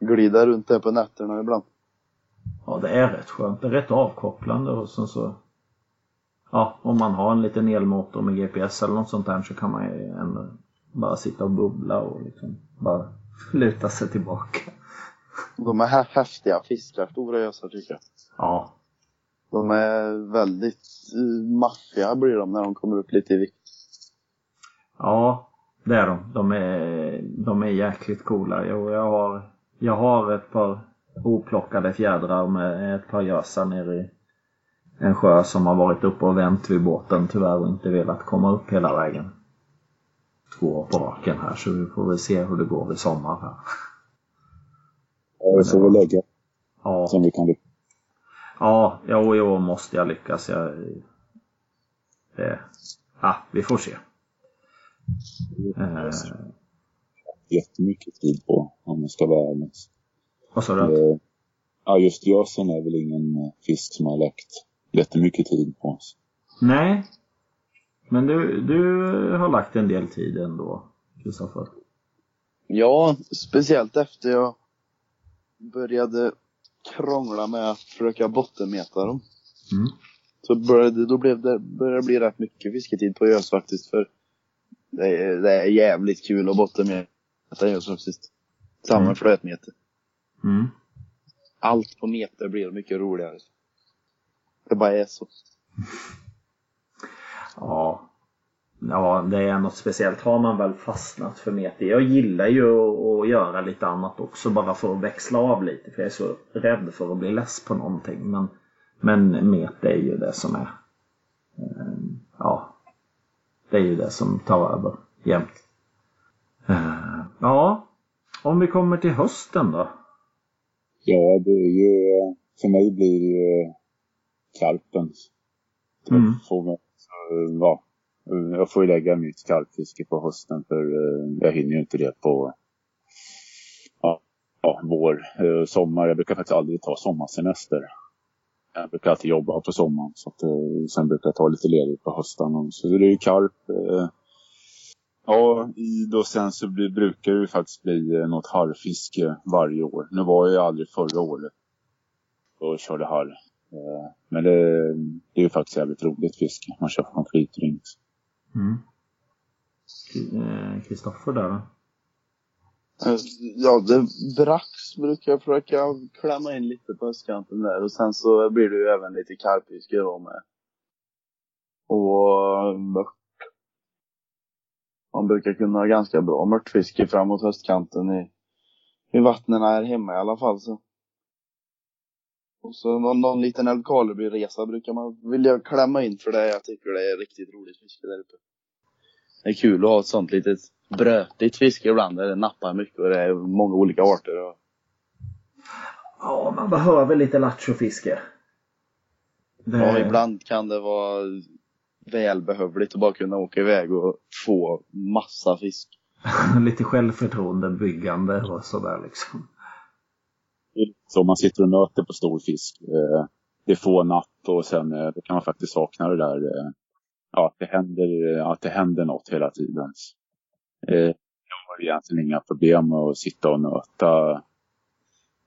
glida runt där på nätterna ibland. Ja, det är rätt skönt. Det är rätt avkopplande och sen så... Ja, om man har en liten elmotor med GPS eller något sånt där så kan man ju ändå bara sitta och bubbla och liksom bara luta sig tillbaka. De är hä- häftiga fiskar, stora gösar tycker jag. Ja. De är väldigt uh, maffiga blir de när de kommer upp lite i vikt. Ja, det är de. De är, de är jäkligt coola. Jo, jag, har, jag har ett par oplockade fjädrar med ett par gösar nere i en sjö som har varit uppe och vänt vid båten tyvärr och inte velat komma upp hela vägen. Två år på raken här så vi får väl se hur det går i sommar här. Ja, vi får väl lägga Ja, som vi kan lyckas. Ja, jo, i år måste jag lyckas. Jag, det, ja, vi får se. Eh, Jättemycket tid på om jag ska vara ärlig. vad sa du? Eh, Ja, just gösen är väl ingen eh, fisk som har lagt jättemycket tid på oss. Nej. Men du, du har lagt en del tid ändå, Kristoffer. Ja, speciellt efter jag började krångla med att försöka bottenmeta dem. Mm. Så började, då blev det, började det bli rätt mycket fisketid på gös faktiskt för det är, det är jävligt kul att bottenmeta gös faktiskt. Samma Mm. flötmeter. Mm. Allt på meter blir mycket roligare. Det bara är så. Ja. Ja, det är något speciellt. Har man väl fastnat för mete. Jag gillar ju att- göra lite annat också bara för att växla av lite. För jag är så rädd för att bli less på någonting. Men, men mete är ju det som är. eh, Ja. Det är ju det som tar över jämt. Eh, Ja. Om vi kommer till hösten då. Ja, det är ju, för mig blir det ju karpen. Mm. Jag, får, eh, ja, Mm, jag får ju lägga mitt karpfiske på hösten för eh, jag hinner ju inte det på ja, ja, vår, eh, sommar. Jag brukar faktiskt aldrig ta sommarsemester. Jag brukar alltid jobba på sommaren. Så att, eh, sen brukar jag ta lite ledigt på hösten. Så det är ju karp. Ja, då sen så blir, brukar det ju faktiskt bli något harrfiske varje år. Nu var jag ju aldrig förra året och körde harr. Men det, det är ju faktiskt jävligt roligt fiske. Man kör från Mm. Eh, Kristoffer där då? Eh, Ja, det brax brukar jag försöka klämma in lite på östkanten där och sen så blir det ju även lite karpfiske då med. Och mört. Man brukar kunna ha ganska bra mörtfiske framåt höstkanten i, i vattnen här hemma i alla fall så. Och så någon, någon liten Älvkarleby-resa brukar man vilja klämma in för det. Jag tycker det är riktigt roligt fiske där uppe. Det är kul att ha ett sånt litet brötigt fiske ibland där det nappar mycket och det är många olika arter. Och Ja, man behöver lite lattjofiske. Det- ja, ibland kan det vara välbehövligt att bara kunna åka iväg och få massa fisk. lite självförtroende byggande och sådär liksom. Så man sitter och nöter på stor fisk. Eh, det är få napp och sen eh, kan man faktiskt sakna det där. Ja, att det händer, att det händer något hela tiden. Eh, jag har egentligen inga problem med att sitta och nöta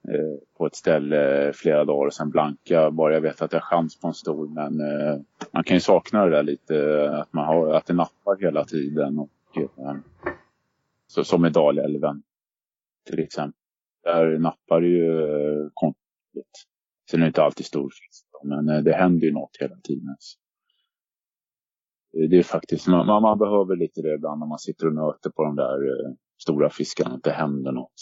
eh, på ett ställe flera dagar och sen blanka. Bara jag vet att jag har chans på en stor. Men eh, man kan ju sakna det där lite. Att, man har, att det nappar hela tiden. Och, eh, så, som i Dalälven till exempel. Där nappar det ju eh, kontinuerligt. Sen är det inte alltid stor fisk. Men eh, det händer ju något hela tiden. Eh, det är faktiskt, man, man, man behöver lite det ibland när man sitter och nöter på de där eh, stora fiskarna. Att det händer något.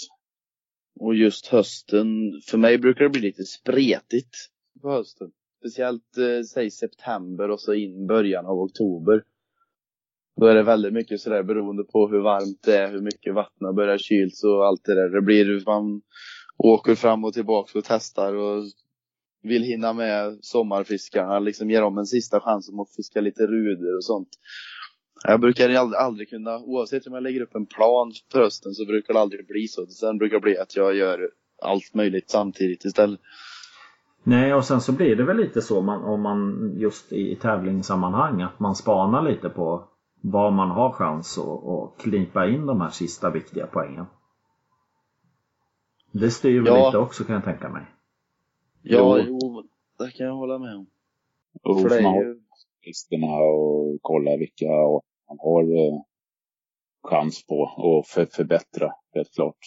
Och just hösten, för mig brukar det bli lite spretigt på hösten. Speciellt eh, säg september och så in början av oktober. Då är det väldigt mycket sådär beroende på hur varmt det är, hur mycket vattnet börjar kyls och allt det där. Det blir man åker fram och tillbaka och testar och vill hinna med sommarfiskarna, liksom ge dem en sista chans om att fiska lite ruder och sånt. Jag brukar aldrig, aldrig kunna, oavsett om jag lägger upp en plan för hösten så brukar det aldrig bli så. Sen brukar det bli att jag gör allt möjligt samtidigt istället. Nej, och sen så blir det väl lite så man, om man just i tävlingssammanhang att man spanar lite på var man har chans att, att knipa in de här sista viktiga poängen. Det styr väl Ja. lite också kan jag tänka mig. Ja, Jo. jo, det kan jag hålla med om. Och För det är ju, listorna och kolla vilka man har eh, chans på och för, förbättra, helt klart.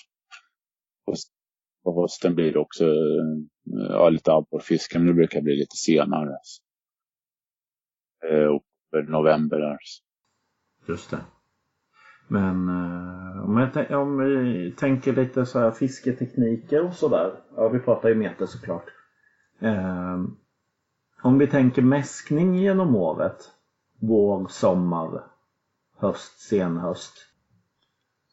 Och på hösten blir det också eh, ja, lite abborrfiske, men det brukar bli lite senare. Eh, oktober, november där. Just det. Men eh, om, jag, om vi tänker lite så här fisketekniker och sådär. Ja, vi pratar ju meter såklart. Eh, om vi tänker mäskning genom året. Vår, sommar, höst, senhöst.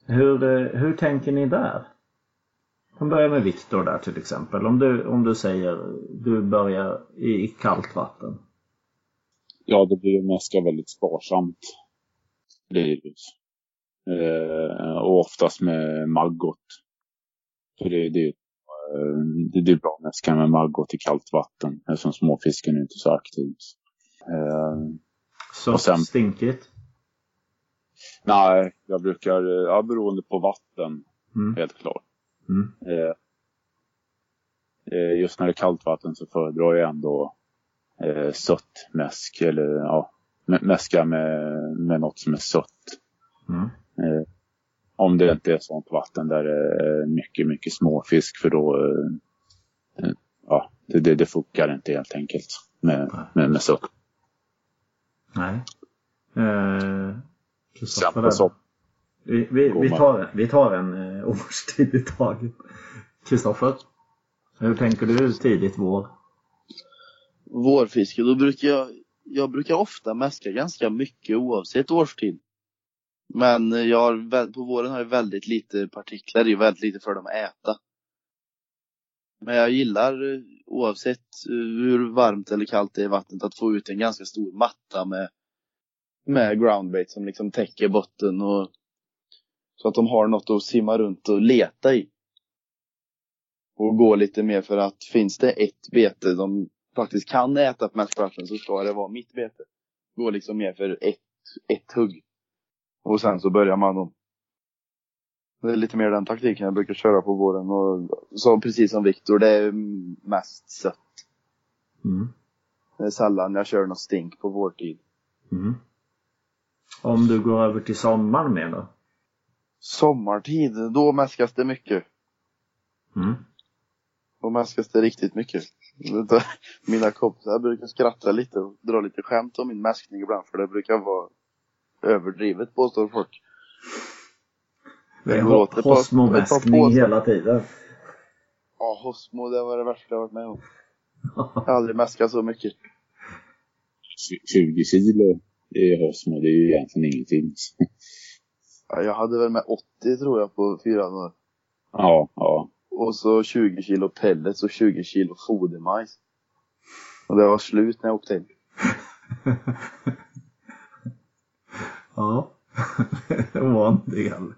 Hur, eh, hur tänker ni där? Om börjar med Viktor där till exempel. Om du, om du säger du börjar i kallt vatten. Ja, det blir ju mäska väldigt sparsamt. Blir det. Eh, och oftast med maggot. För det, det, eh, det, det är bra mäska med maggot i kallt vatten eftersom småfisken är inte så aktiv. Eh, Så Och sen- stinkigt. nej, jag brukar, eh, ja, beroende på vatten, Mm. helt klart. Mm. Eh, eh, just när det är kallt vatten så föredrar jag ändå eh, sött mäsk eller ja, mä- mäska med, med något som är sött. Mm. Eh, om det inte är sånt vatten där det är mycket, mycket småfisk för då eh, ja, det, det, det funkar inte helt enkelt med, med, med sött. Nej. Eh, Kristoffer sopp- vi, vi, vi, tar, vi tar en eh, årstid i taget. Kristoffer? Hur tänker du tidigt vår? Vårfiske, då brukar jag, jag brukar ofta mäska ganska mycket oavsett årstid. Men jag har, på våren har jag väldigt lite partiklar i, väldigt lite för dem att äta. Men jag gillar eh, oavsett eh, hur varmt eller kallt det är i vattnet att få ut en ganska stor matta med, med groundbait som liksom täcker botten och så att de har något att simma runt och leta i. Och gå lite mer för att finns det ett bete de faktiskt kan äta på mässplatsen så ska det vara mitt bete. Gå liksom mer för ett, ett hugg. Och sen så börjar man om. Det är lite mer den taktiken jag brukar köra på våren och så precis som Viktor, det är mest sött. Mm. Det är sällan jag kör något stink på vårtid. Mm. Om du går över till sommaren mer då? Sommartid, då mäskas det mycket. Mm. Då mäskas det riktigt mycket. Mina kompisar brukar skratta lite och dra lite skämt om min mäskning ibland för det brukar vara överdrivet påstår folk. Det är Hosmo-mäskning påsar. hela tiden. Ja, Hosmo, det var det värsta jag varit med om. Jag har aldrig mäskat så mycket. 20 kilo i Hosmo, det är ju egentligen ingenting. Ja, Jag hade väl med 80 tror jag på fyra dagar. ja, ja. Och så 20 kilo pellets och 20 kilo fodermajs. Och det var slut när jag åkte hem. ja. det var en del.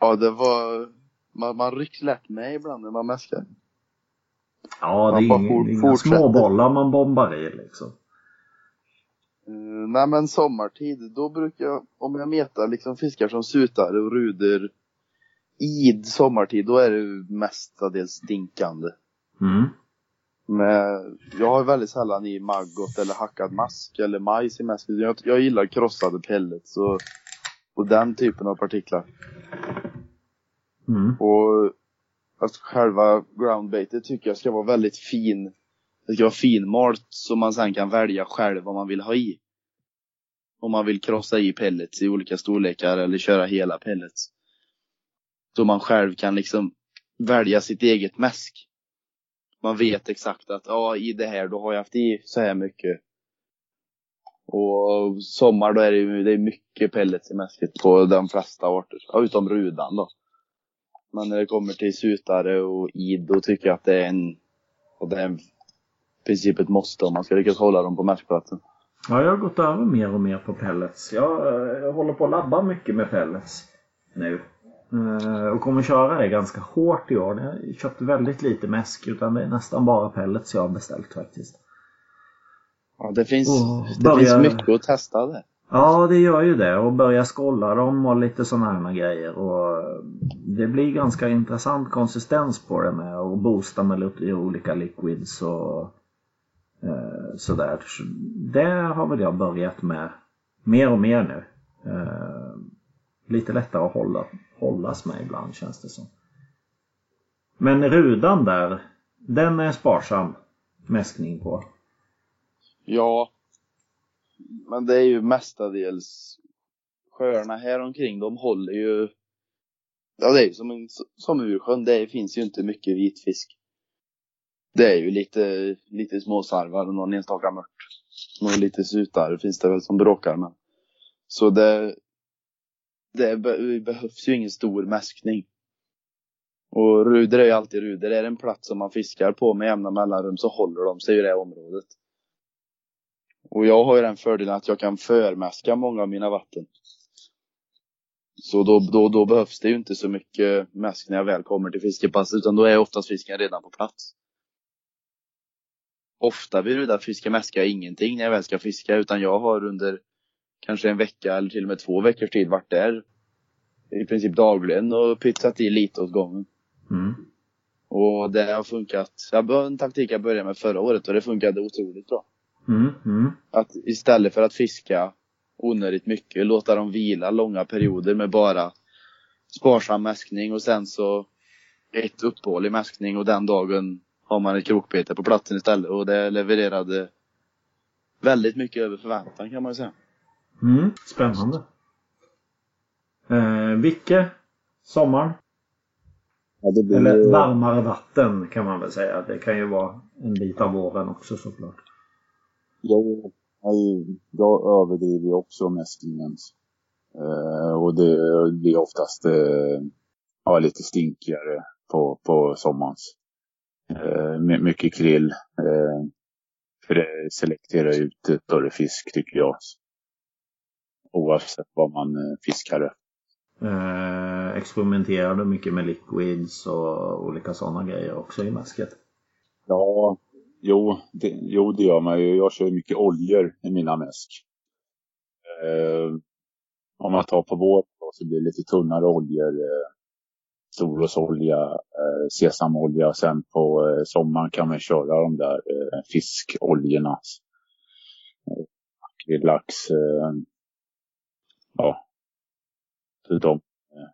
Ja, det var... Man, man rycks lätt med ibland när man mäskar. Ja, det Man bara är for- inga, småbollar man bombar i liksom. Uh, nej men sommartid, då brukar jag, om jag metar liksom fiskar som sutare och ruder i sommartid, då är det mestadels stinkande. Mm. Men jag har väldigt sällan i maggot eller hackad mask eller majs i mäsken. Jag, jag gillar krossade pellets och, och den typen av partiklar. Mm. Och att själva groundbaitet tycker jag ska vara väldigt fin. Det ska vara finmalt så man sen kan välja själv vad man vill ha i. Om man vill krossa i pellets i olika storlekar eller köra hela pellets. Så man själv kan liksom välja sitt eget mäsk. Man vet exakt att ja, i det här då har jag haft i så här mycket. Och sommar då är det ju det är mycket pellets i mäsket på de flesta arter. Ja, utom rudan då. Men när det kommer till sutare och id då tycker jag att det är en, och det är en i princip ett måste om man ska lyckas hålla dem på mäskplatsen. Ja, jag har gått över mer och mer på pellets. Jag, eh, jag håller på att labba mycket med pellets nu. Eh, Och kommer köra det ganska hårt i år. Jag har köpt väldigt lite mäsk utan det är nästan bara pellets jag har beställt faktiskt. Ja, det finns, Och det finns mycket att testa där. Ja, det gör ju det. Och börja skålla dem och lite sådana här grejer. Och det blir ganska intressant konsistens på det med att boosta med lite olika liquids och eh, sådär. Så Det har väl jag börjat med mer och mer nu. Eh, lite lättare att hålla, hållas med ibland känns det som. Men rudan där, den är sparsam mäskning på. Ja. Men det är ju mestadels sjöarna här omkring de håller ju Ja det är ju som, en, som Ursjön, det finns ju inte mycket vitfisk. Det är ju lite, lite småsarvar och någon enstaka mört. Och lite sutar finns det väl som bråkar med. Så det, det be, behövs ju ingen stor mäskning. Och ruder är ju alltid ruder. Är det en plats som man fiskar på med jämna mellanrum så håller de sig i det området. Och jag har ju den fördelen att jag kan förmäska många av mina vatten. Så då, då, då behövs det ju inte så mycket mäsk när jag väl kommer till fiskepasset utan då är oftast fisken redan på plats. Ofta vid rudarfiske mäskar jag ingenting när jag väl ska fiska utan jag har under kanske en vecka eller till och med två veckors tid varit där i princip dagligen och pytsat i lite åt gången. Mm. Och det har funkat. Jag en taktik jag började med förra året och det funkade otroligt bra. Mm. Mm. Att istället för att fiska onödigt mycket, låta dem vila långa perioder med bara sparsam mäskning och sen så ett uppehåll i mäskning och den dagen har man ett krokbete på platsen istället och det levererade väldigt mycket över förväntan kan man säga. Mm. Spännande. Eh, Vicke, sommaren? Ja, det blir... Eller varmare vatten kan man väl säga. Det kan ju vara en bit av våren också såklart. Jag, jag överdriver ju också mäsklingen. Eh, och det blir oftast eh, ja, lite stinkigare på, på sommarens. Eh, mycket krill. Eh, för det selekterar ut större fisk tycker jag. Oavsett vad man eh, fiskar efter. Eh, experimenterar du mycket med liquids och olika sådana grejer också i mäsket? Ja, jo det, jo, det gör man ju. Jag kör mycket oljor i mina mäsk. Eh, om man tar på våren så blir det lite tunnare oljor. Eh, Solrosolja, eh, sesamolja och sen på eh, sommaren kan man köra de där eh, fiskoljorna. Eh, lax, eh, ja, för de, eh,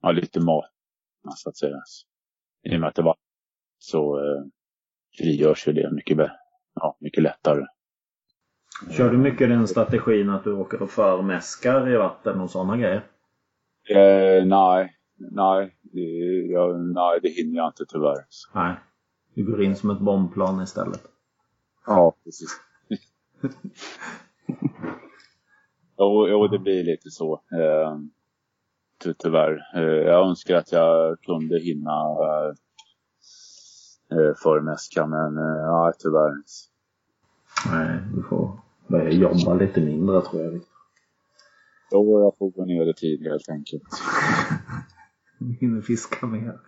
ja, lite mat så att säga. I och med att det var så eh, frigörs ju det mycket, ja, mycket lättare. Kör du mycket den strategin att du åker och förmäskar i vatten och sådana grejer? Eh, nej, nej det, jag, nej, det hinner jag inte tyvärr. Nej, du går in som ett bombplan istället. Ja, precis. jo, jo, det blir lite så. Eh, ty tyvärr. Eh, jag önskar att jag kunde hinna eh, förmäska, men eh, ja, tyvärr. Nej, du får börja jobba lite mindre tror jag. Jo, jag får gå ner i tid helt enkelt. Hinner fiska mer.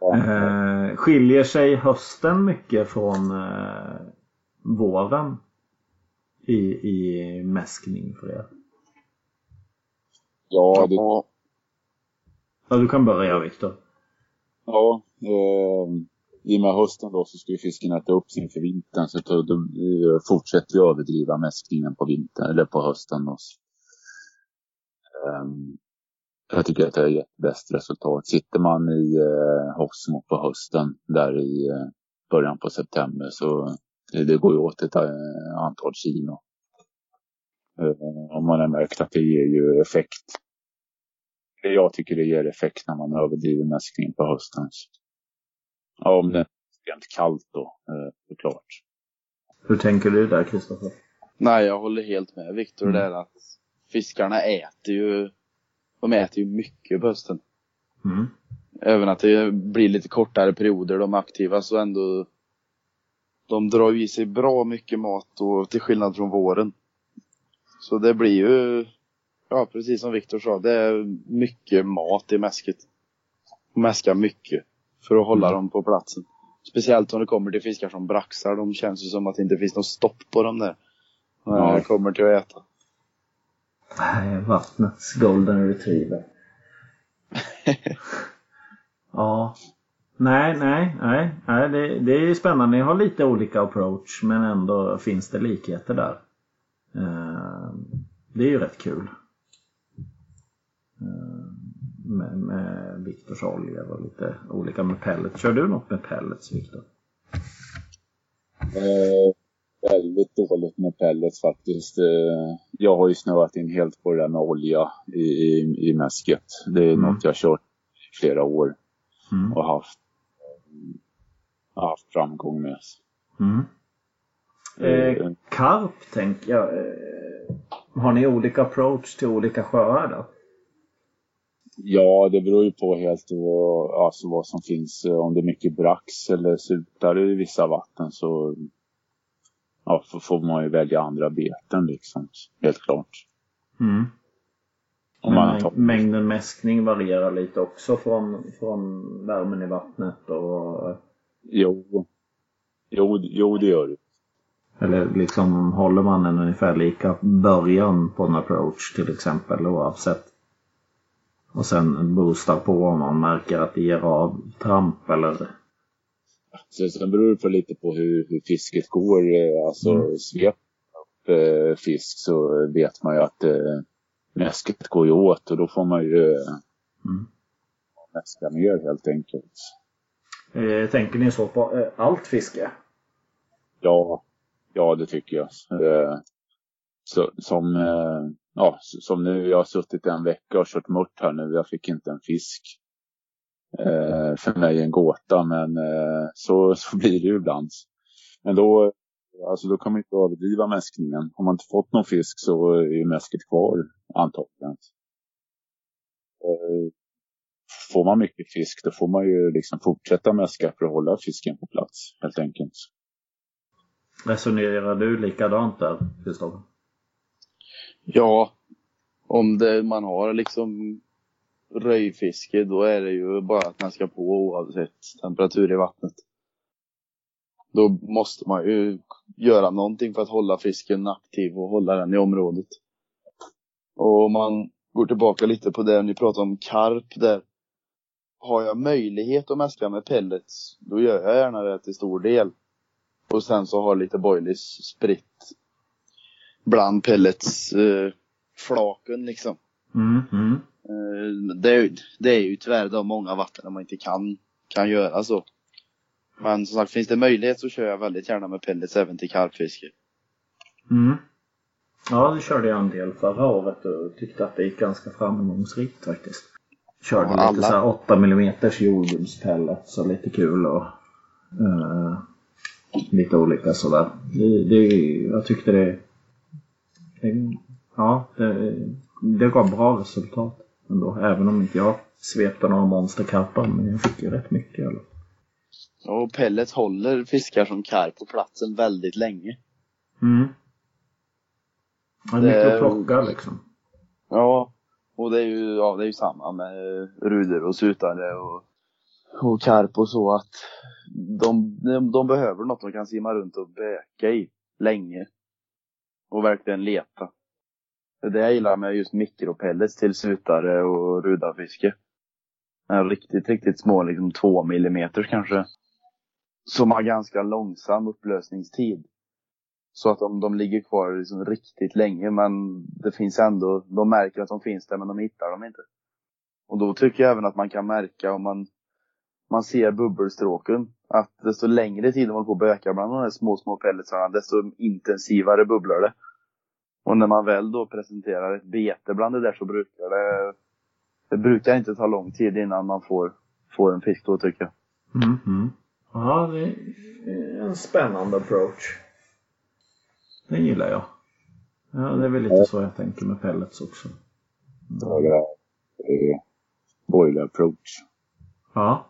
Ja. Eh, skiljer sig hösten mycket från eh, våren i, i mäskning för er? Ja, det, Ja, du kan börja Viktor. ja eh, i och med hösten då så ska ju fisken äta upp sin för vintern så då, då eh, fortsätter vi överdriva mäskningen på vintern eller på hösten. Då. Ehm, jag tycker att det har gett bäst resultat. Sitter man i eh, Hosmo på hösten där i eh, början på september så det, går ju åt ett eh, antal kilo. Eh, om man har märkt att det ger ju effekt. Jag tycker det ger effekt när man överdriver mäskning på hösten. Ja, om det är extremt kallt då, eh, såklart. Hur tänker du där Kristoffer? nej jag håller helt med Viktor Mm. där att fiskarna äter ju, de äter ju mycket på hösten. Mm. Även att det blir lite kortare perioder de är aktiva så ändå de drar ju i sig bra mycket mat och till skillnad från våren. Så det blir ju, ja precis som Viktor sa, det är mycket mat i mäsket. Mäska mycket för att hålla dem på platsen. Speciellt om det kommer till fiskar som braxar. De känns ju som att det inte finns något stopp på dem där. När Ja. det kommer till att äta. Nej, vattnets golden retriever. ja. Nej, nej, nej. nej det, det är spännande. Ni har lite olika approach men ändå finns det likheter där. Eh, det är ju rätt kul. Eh, med, med Viktors oljor och lite olika med pellets. Kör du något med pellets Viktor? Eh, väldigt dåligt med pellets faktiskt. Eh, jag har ju snöat in helt på det där med olja i, i, i mäsket. Det är Mm. något jag har kört i flera år Mm. och haft, eh, haft framgång med. Mm. Eh, karp tänker jag. Eh, har ni olika approach till olika sjöar då? Ja, det beror ju på helt vad, alltså vad som finns. Om det är mycket brax eller sutare i vissa vatten så ja, får- man ju välja andra beten liksom. Helt klart. Mm. Man tar, mäng- mängden mäskning varierar lite också från, från värmen i vattnet och jo, jo, jo, det gör det. eller liksom håller man en ungefär lika början på en approach till exempel oavsett. Och sen boostar på om man märker att det ger avtramp eller Så, sen beror det på lite på hur, hur fisket går. Alltså Mm. svep upp eh, fisk så vet man ju att eh, mäsket går ju åt och då får man ju eh, Mm. mäska mer helt enkelt eh, Tänker ni så på eh, allt fiske? Ja, ja det tycker jag. Eh, så, som, eh, ja, som nu, jag har suttit en vecka och kört mört här nu. Jag fick inte en fisk. Eh, för mig en gåta, men eh, så, så blir det ju ibland. Men då, alltså då kan man inte överdriva mäskningen. Har man inte fått någon fisk så är ju mäsket kvar antagligen. Eh, Får man mycket fisk då får man ju liksom fortsätta mäska för att hålla fisken på plats helt enkelt. Resonerar du likadant där, Kristoffer? Ja, om det, man har liksom röjfiske då är det ju bara att man ska på oavsett temperatur i vattnet. Då måste man ju göra någonting för att hålla fisken aktiv och hålla den i området. Och om man går tillbaka lite på det ni pratade om karp där. Har jag möjlighet att mäska med pellets, då gör jag gärna det till stor del. Och sen så har lite boilies spritt bland pellets eh, flaken liksom. Mm, mm. Eh, det, det är ju tyvärr de många vatten där man inte kan, kan göra så. Men som sagt, finns det möjlighet så kör jag väldigt gärna med pellets även till karpfiske. Mm. Ja, det körde jag en del förra året och tyckte att det gick ganska framgångsrikt faktiskt. Körde Ja, lite alla- så här 8 mm jordgubbspellets så lite kul och eh, lite olika sådär. Det, det, jag tyckte det, det ja, det, det gav bra resultat ändå. Även om inte jag svepte några monsterkarpar men jag fick ju rätt mycket fall. Och pellets håller fiskar som karp på platsen väldigt länge. Mm. Det är mycket att plocka liksom. Ja, och det är ju, ja, det är ju samma med eh, ruder och sutare och, och karp och så att de, de, de behöver något de kan simma runt och böka i länge. Och verkligen leta. Det är det jag gillar med just mikropellets till sutare och rudarfiske. En riktigt, riktigt små, liksom två millimeter kanske. Som har ganska långsam upplösningstid. Så att de, de ligger kvar liksom riktigt länge men det finns ändå, de märker att de finns där men de hittar dem inte. Och då tycker jag även att man kan märka om man, man ser bubbelstråken. Att desto längre tid de håller på att böka bland de här små, små pelletsarna desto intensivare bubblar det. Och när man väl då presenterar ett bete bland det där så brukar det, det brukar inte ta lång tid innan man får, får en fisk då tycker jag. Mm, -hmm. Ja, det är en spännande approach. Den gillar jag. Ja, det är väl lite så jag tänker med pellets också. Några eh, boiler approach Ja.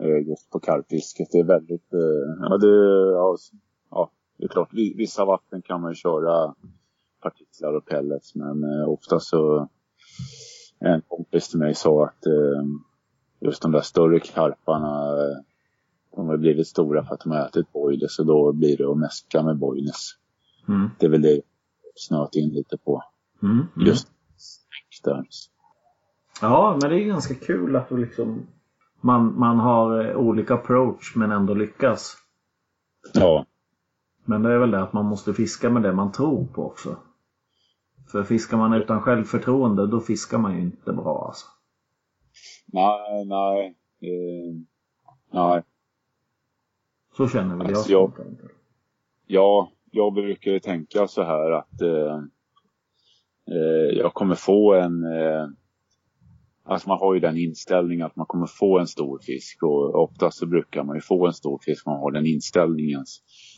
eh, just på karpfisket. Det är väldigt, eh, ja det, ja, ja det är klart vi- vissa vatten kan man ju köra partiklar och pellets men eh, ofta så en kompis till mig sa att eh, just de där större karparna eh, de har blivit stora för att de har ätit boilers och då blir det att mäska med boilers. Mm. Det är väl det jag snöat in lite på. Mm. Mm. Just där. Ja, men det är ganska kul att du liksom man, man har eh, olika approach men ändå lyckas. Ja, Men det är väl det att man måste fiska med det man tror på också. För fiskar man utan självförtroende då fiskar man ju inte bra alltså. Nej, nej. Eh, nej. Så känner väl. Alltså, jag-. Ja, jag brukar ju tänka så här att eh, eh, jag kommer få en... Eh, alltså man har ju den inställningen att man kommer få en stor fisk och oftast så brukar man ju få en stor fisk man har den inställningen.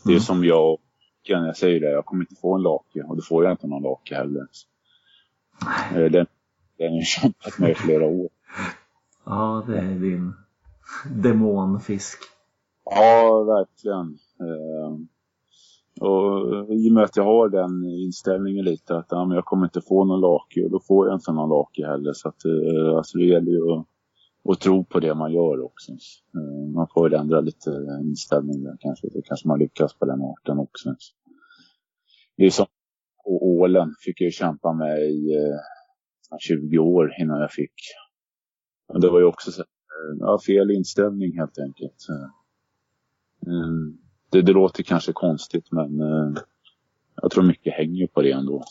Det är Mm. som jag, jag säger det, jag kommer inte få en lake och då får jag inte någon lake heller. Eh, den, den har jag kämpat med i flera år. Ja, det är din demonfisk. Ja, verkligen. Eh, och i och med att jag har den inställningen lite att ja, men jag kommer inte få någon lake och då får jag inte någon lake heller. Så att, eh, alltså det gäller ju att, att tro på det man gör också. Eh, man får väl ändra lite inställning där kanske. Då kanske man lyckas på den arten också. Det är som och ålen fick jag ju kämpa med i eh, 20 år innan jag fick. Men det var ju också så, ja, fel inställning helt enkelt. Mm. Det, det låter kanske konstigt men eh, jag tror mycket hänger på det ändå.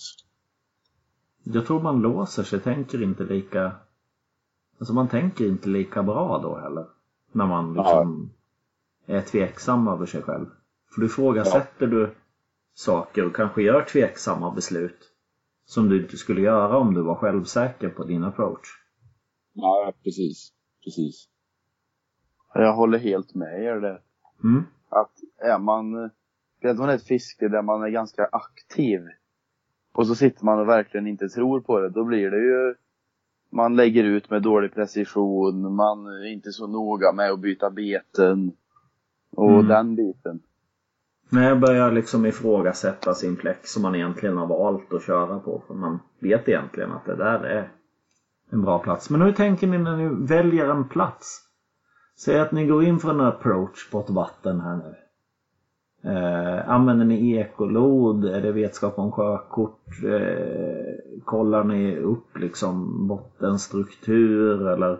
Jag tror man låser sig, tänker inte lika... Alltså man tänker inte lika bra då heller. När man liksom är tveksam över sig själv. För då ifrågasätter du saker och kanske gör tveksamma beslut. Som du inte skulle göra om du var självsäker på din approach. Ja, precis. Precis. Jag håller helt med er där. Mm. Att är man, vet man ett fiske där man är ganska aktiv och så sitter man och verkligen inte tror på det, då blir det ju man lägger ut med dålig precision, man är inte så noga med att byta beten och Mm. den biten. Jag börjar liksom ifrågasätta sin plex som man egentligen har valt att köra på. För man vet egentligen att det där är en bra plats. Men hur tänker ni när ni väljer en plats? Säg att ni går in för en approach på ett vatten här nu. Eh, använder ni ekolod? Är det vetskap om sjökort? Eh, kollar ni upp liksom bottenstruktur eller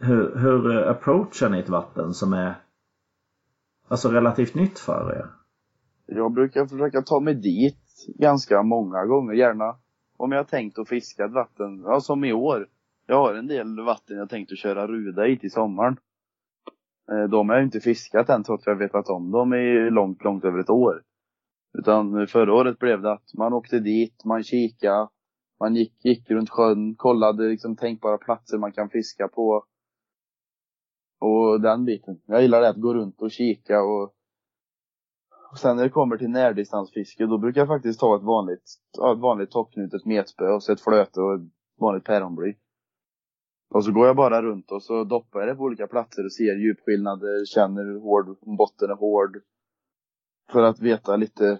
hur, hur approachar ni ett vatten som är alltså relativt nytt för er? Jag brukar försöka ta mig dit ganska många gånger, gärna om jag har tänkt att fiska ett vatten, ja som i år. Jag har en del vatten jag tänkte köra ruda i till sommaren. Eh, de har jag inte fiskat än trots att jag vetat om dem i långt, långt över ett år. Utan förra året blev det att man åkte dit, man kikade, man gick, gick runt sjön, kollade liksom tänkbara platser man kan fiska på. Och den biten. Jag gillar det att gå runt och kika och och sen när det kommer till närdistansfiske, då brukar jag faktiskt ta ett vanligt, ett vanligt toppknutet metspö och så ett flöte och ett vanligt päronbly. Och så går jag bara runt och så doppar jag det på olika platser och ser djupskillnader, känner hur hård, botten är hård. För att veta lite,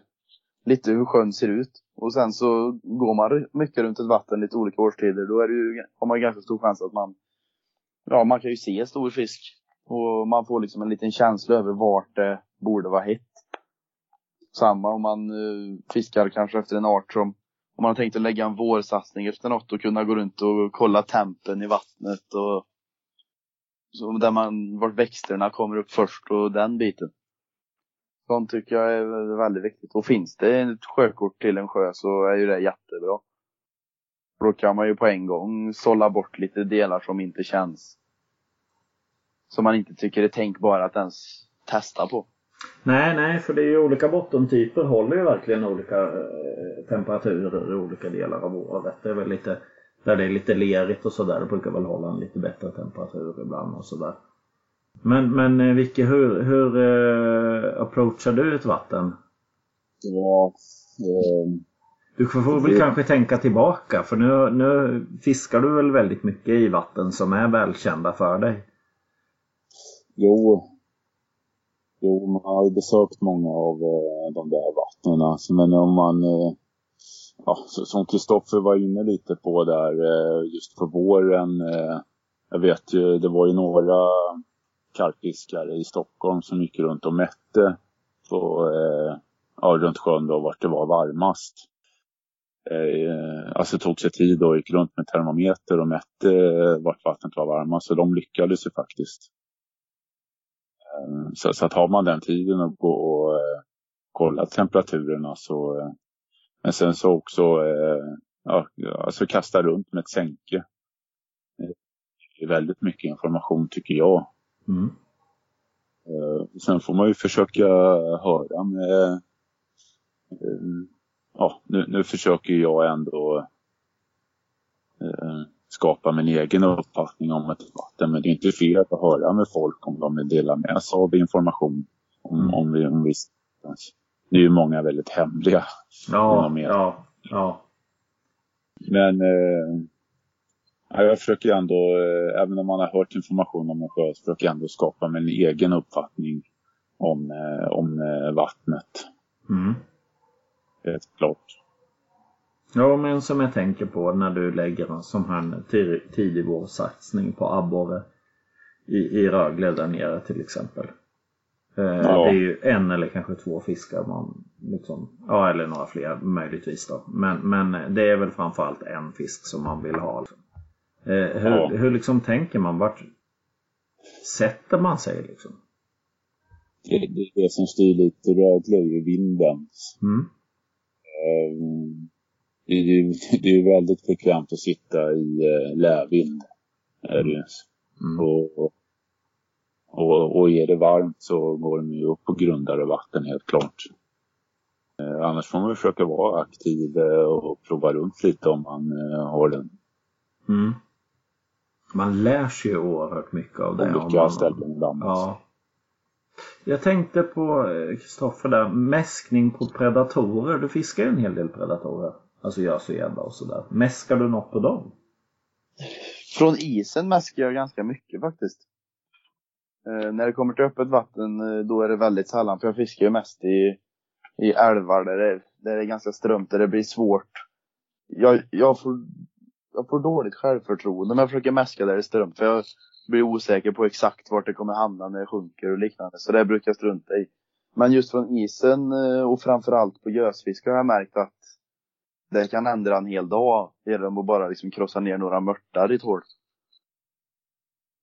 lite hur sjön ser ut. Och sen så går man mycket runt ett vatten lite olika årstider, då är det ju, har man ganska stor chans att man, ja man kan ju se stor fisk. Och man får liksom en liten känsla över vart det borde vara hett samma om man eh, fiskar kanske efter en art som om man har tänkt att lägga en vårsatsning efter något och kunna gå runt och kolla tempen i vattnet och så där man, vart växterna kommer upp först och den biten. Sånt tycker jag är väldigt viktigt. Och finns det ett sjökort till en sjö så är ju det jättebra. Då kan man ju på en gång sålla bort lite delar som inte känns. Som man inte tycker är tänkbara att ens testa på. Nej, nej, för det är ju olika bottentyper håller ju verkligen olika eh, temperaturer i olika delar av året. Det är väl lite, där det är lite lerigt och sådär, det brukar väl hålla en lite bättre temperatur ibland och sådär. Men, men eh, Vicky, hur, hur eh, approachar du ett vatten? Ja, eh, Du får väl Det- kanske tänka tillbaka för nu, nu fiskar du väl väldigt mycket i vatten som är välkända för dig? jo. Jo, man har ju besökt många av eh, de där vattnen. Alltså, men om man, eh, ja, som Kristoffer var inne lite på där, eh, just på våren. Eh, jag vet ju, det var ju några karpfiskare i Stockholm som gick runt och mätte på, eh, ja, runt sjön då, vart det var varmast. Eh, alltså tog sig tid och gick runt med termometer och mätte eh, vart vattnet var varmast. Så de lyckades ju faktiskt. Eh, så, så att har man den tiden att gå och eh, kolla temperaturerna så eh, men sen så också eh, ja, alltså kasta runt med ett sänke. väldigt mycket information tycker jag. Mm. Sen får man ju försöka höra med... Ja, nu, nu försöker jag ändå skapa min egen uppfattning om ett vatten. Men det är inte fel att höra med folk om de vill dela med sig av information om, Mm. om, vi, om vi Det är ju många väldigt hemliga. Ja, ja, ja. Men eh, ja, jag försöker ändå, eh, även om man har hört information om en sjö, så försöker jag ändå skapa min egen uppfattning om, eh, om eh, vattnet. Mm. Helt klart. Ja, men som jag tänker på när du lägger en sån här tid- tidig vårsatsning på abborre i, i Rögle där nere till exempel. Eh, Det är ju en eller kanske två fiskar man liksom, ja eller några fler möjligtvis då. Men, men det är väl framförallt en fisk som man vill ha. Eh, hur, Ja. hur liksom tänker man? Vart sätter man sig liksom? Det, det, det som styr lite Rögle är ju vinden. Mm. Eh, det, det, det är ju väldigt bekvämt att sitta i eh, lävind. Är det ju. Mm. Och, och, och är det varmt så går den ju upp på grundare vatten helt klart. Eh, annars får man försöka vara aktiv eh, och prova runt lite om man eh, har den Mm. Man lär sig ju oerhört mycket av det. olika man- ställen i landet. Ja. Jag tänkte på eh, Kristoffer där, mäskning på predatorer. Du fiskar ju en hel del predatorer. Alltså gös och och sådär. Mäskar du något på dem? Från isen mäskar jag ganska mycket faktiskt. Eh, när det kommer till öppet vatten eh, då är det väldigt sällan för jag fiskar ju mest i, i älvar där det, där det är ganska strömt, där det blir svårt. Jag, jag, får, jag får dåligt självförtroende när jag försöker mäska där det är strömt för jag blir osäker på exakt vart det kommer hamna när det sjunker och liknande. Så det brukar jag strunta i. Men just från isen eh, och framförallt på gösfiske har jag märkt att det kan ändra en hel dag genom att bara liksom krossa ner några mörtar i ett hål.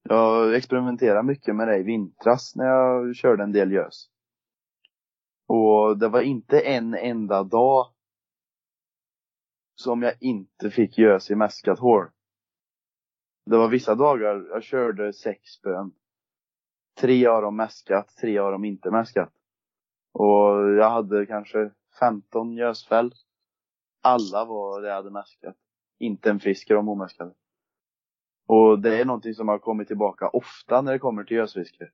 Jag experimenterade mycket med det i vintras när jag körde en del gös. Och det var inte en enda dag som jag inte fick gös i mäskat hål. Det var vissa dagar jag körde sex spön. Tre av dem mäskat, tre av dem inte mäskat. Och jag hade kanske 15 gösfäll. Alla var det hade mäskat. Inte en fisk är de omäskade. Och det är någonting som har kommit tillbaka ofta när det kommer till gösfiske.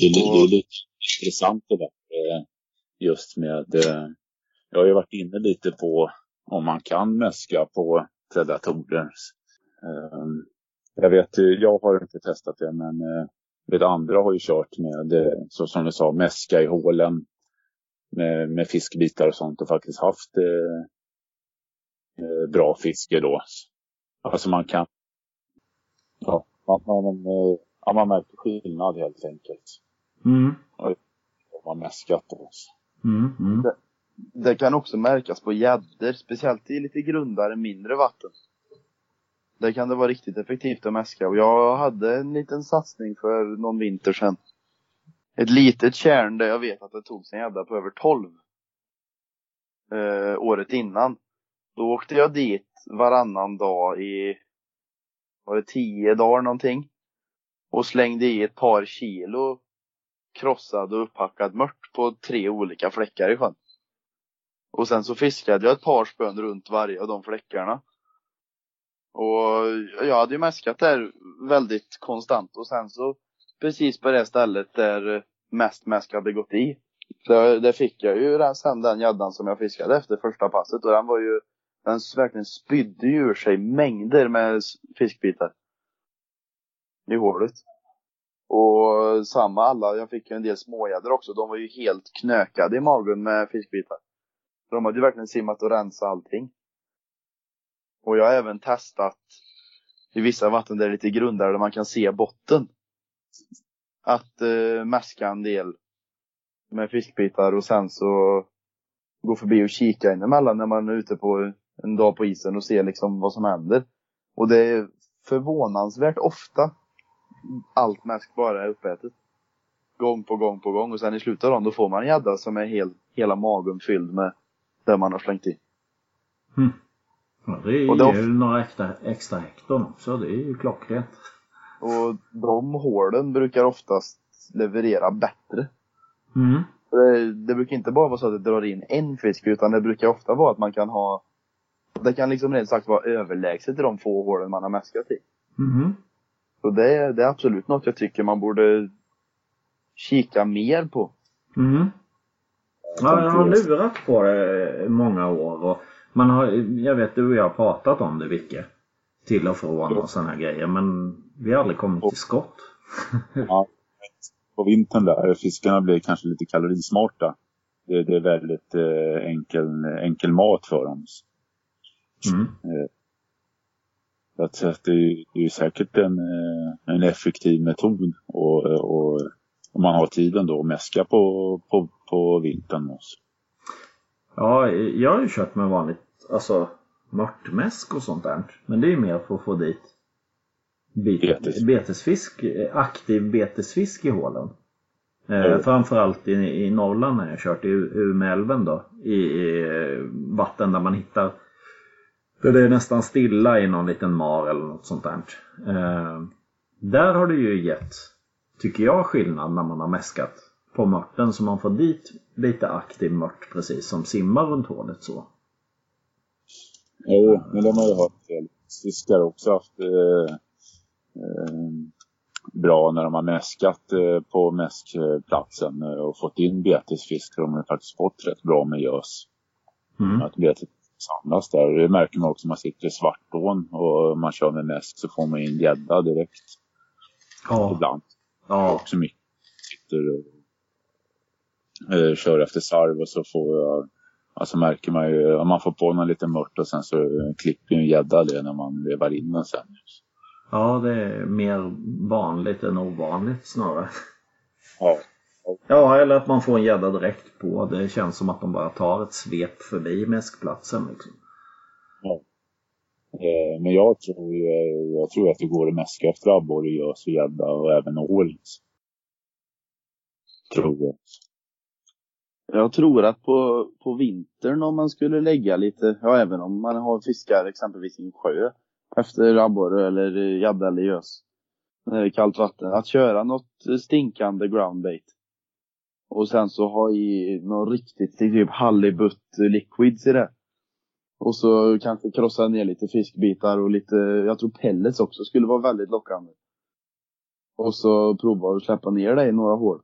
Det är, det är lite intressant det där. eh, Just med, eh, jag har ju varit inne lite på om man kan mäska på predatorer. Eh, Jag vet, jag har inte testat det men eh, vet andra har ju kört med, eh, så som du sa, mäska i hålen med, med fiskbitar och sånt och faktiskt haft eh, eh, bra fiske då. Alltså man kan, ja, man, man, ja, man märker skillnad helt enkelt Mm. man mäskat då. Mm. Mm. Det kan också märkas på gäddor, speciellt i lite grundare, mindre vatten. Där kan det vara riktigt effektivt att mäska. Och jag hade en liten satsning för någon vinter sedan. Ett litet kärn där jag vet att det tog sig en gädda på över 12. Eh, året innan. Då åkte jag dit varannan dag i, var det 10 dagar någonting? Och slängde i ett par kilo krossad och upphackad mört på tre olika fläckar i sjön. Och sen så fiskade jag ett par spön runt varje av de fläckarna. Och jag hade ju mäskat där väldigt konstant och sen så precis på det stället där mest mäsk hade gått i. Där, där fick jag ju sen den gäddan som jag fiskade efter första passet och den var ju, den verkligen spydde ju ur sig mängder med fiskbitar. I hålet. Och samma alla, jag fick ju en del smågäddor också, de var ju helt knökade i magen med fiskbitar. De hade ju verkligen simmat och rensat allting. Och jag har även testat i vissa vatten där det är lite grundare där man kan se botten. Att eh, mäska en del med fiskbitar och sen så gå förbi och kika in emellan när man är ute på en dag på isen och ser liksom vad som händer. Och det är förvånansvärt ofta allt mäsk bara är uppätet. Gång på gång på gång och sen i slutet av dagen då får man en gädda som är hel, hela magen fylld med det man har slängt i. Ja, det är ju några extra, extra hekton också. Det är ju klockrent. Och de hålen brukar oftast leverera bättre. Mm. Det, det brukar inte bara vara så att det drar in en fisk utan det brukar ofta vara att man kan ha Det kan liksom rent sagt vara överlägset i de få hålen man har mäskat i. Mhm. Så det, är- det är absolut något jag tycker man borde kika mer på. Mm. Ja, jag har lurat på det många år. Och man har, jag vet du och jag har pratat om det Vicke. Till och från och sådana här grejer. Men vi har aldrig kommit till skott. Ja, på vintern där, fiskarna blir kanske lite kalorismarta. Det, det är väldigt eh, enkel, enkel mat för dem. Mm. Så att, så att det, är- det är säkert en, eh, en effektiv metod och, och om man har tiden då att mäska på, på, på vintern. också. Ja, jag har ju kört med vanligt, alltså mörtmäsk och sånt där. Men det är ju mer för att få dit Betes. betesfisk, eh, aktiv betesfisk i hålen. Eh. Framförallt i, i Norrland när jag kört i Umeälven då. I, i eh, vatten där man hittar där det är nästan stilla i någon liten mar eller något sånt där. Eh, där har det ju gett, tycker jag, skillnad när man har mäskat på mörten så man får dit lite aktiv mört precis som simmar runt hålet så. Jo, men de har ju hört fiskare också haft eh, eh, bra när de har mäskat eh, på mäskplatsen eh, och fått in betesfisk. De har faktiskt fått rätt bra med gös. Mm. Att betet samlas där. Det märker man också om man sitter i Svartån och man kör med mäsk så får man in gädda direkt Ja, ibland. ja, Också mycket sitter och eh, kör efter sarv och så får jag Alltså märker man ju, om man får på någon liten mört och sen så klipper ju en gädda det när man vevar in den sen. ja, det är mer vanligt än ovanligt snarare. Ja. Ja, eller att man får en gädda direkt på. Det känns som att de bara tar ett svep förbi mäskplatsen. Liksom. Eh, Men jag tror, ju- jag tror att det går att mäska efter abborre, gös och gädda och även ål. Tror jag. Jag tror att på, på vintern om man skulle lägga lite, ja även om man har fiskar exempelvis i en sjö efter abborre eller gädda eller gös. När det är kallt vatten. Att köra något stinkande groundbait. Och sen så ha i något riktigt, typ halibut liquids i det. Och så kanske krossa ner lite fiskbitar och lite, jag tror pellets också skulle vara väldigt lockande. Och så prova att släppa ner det i några hål.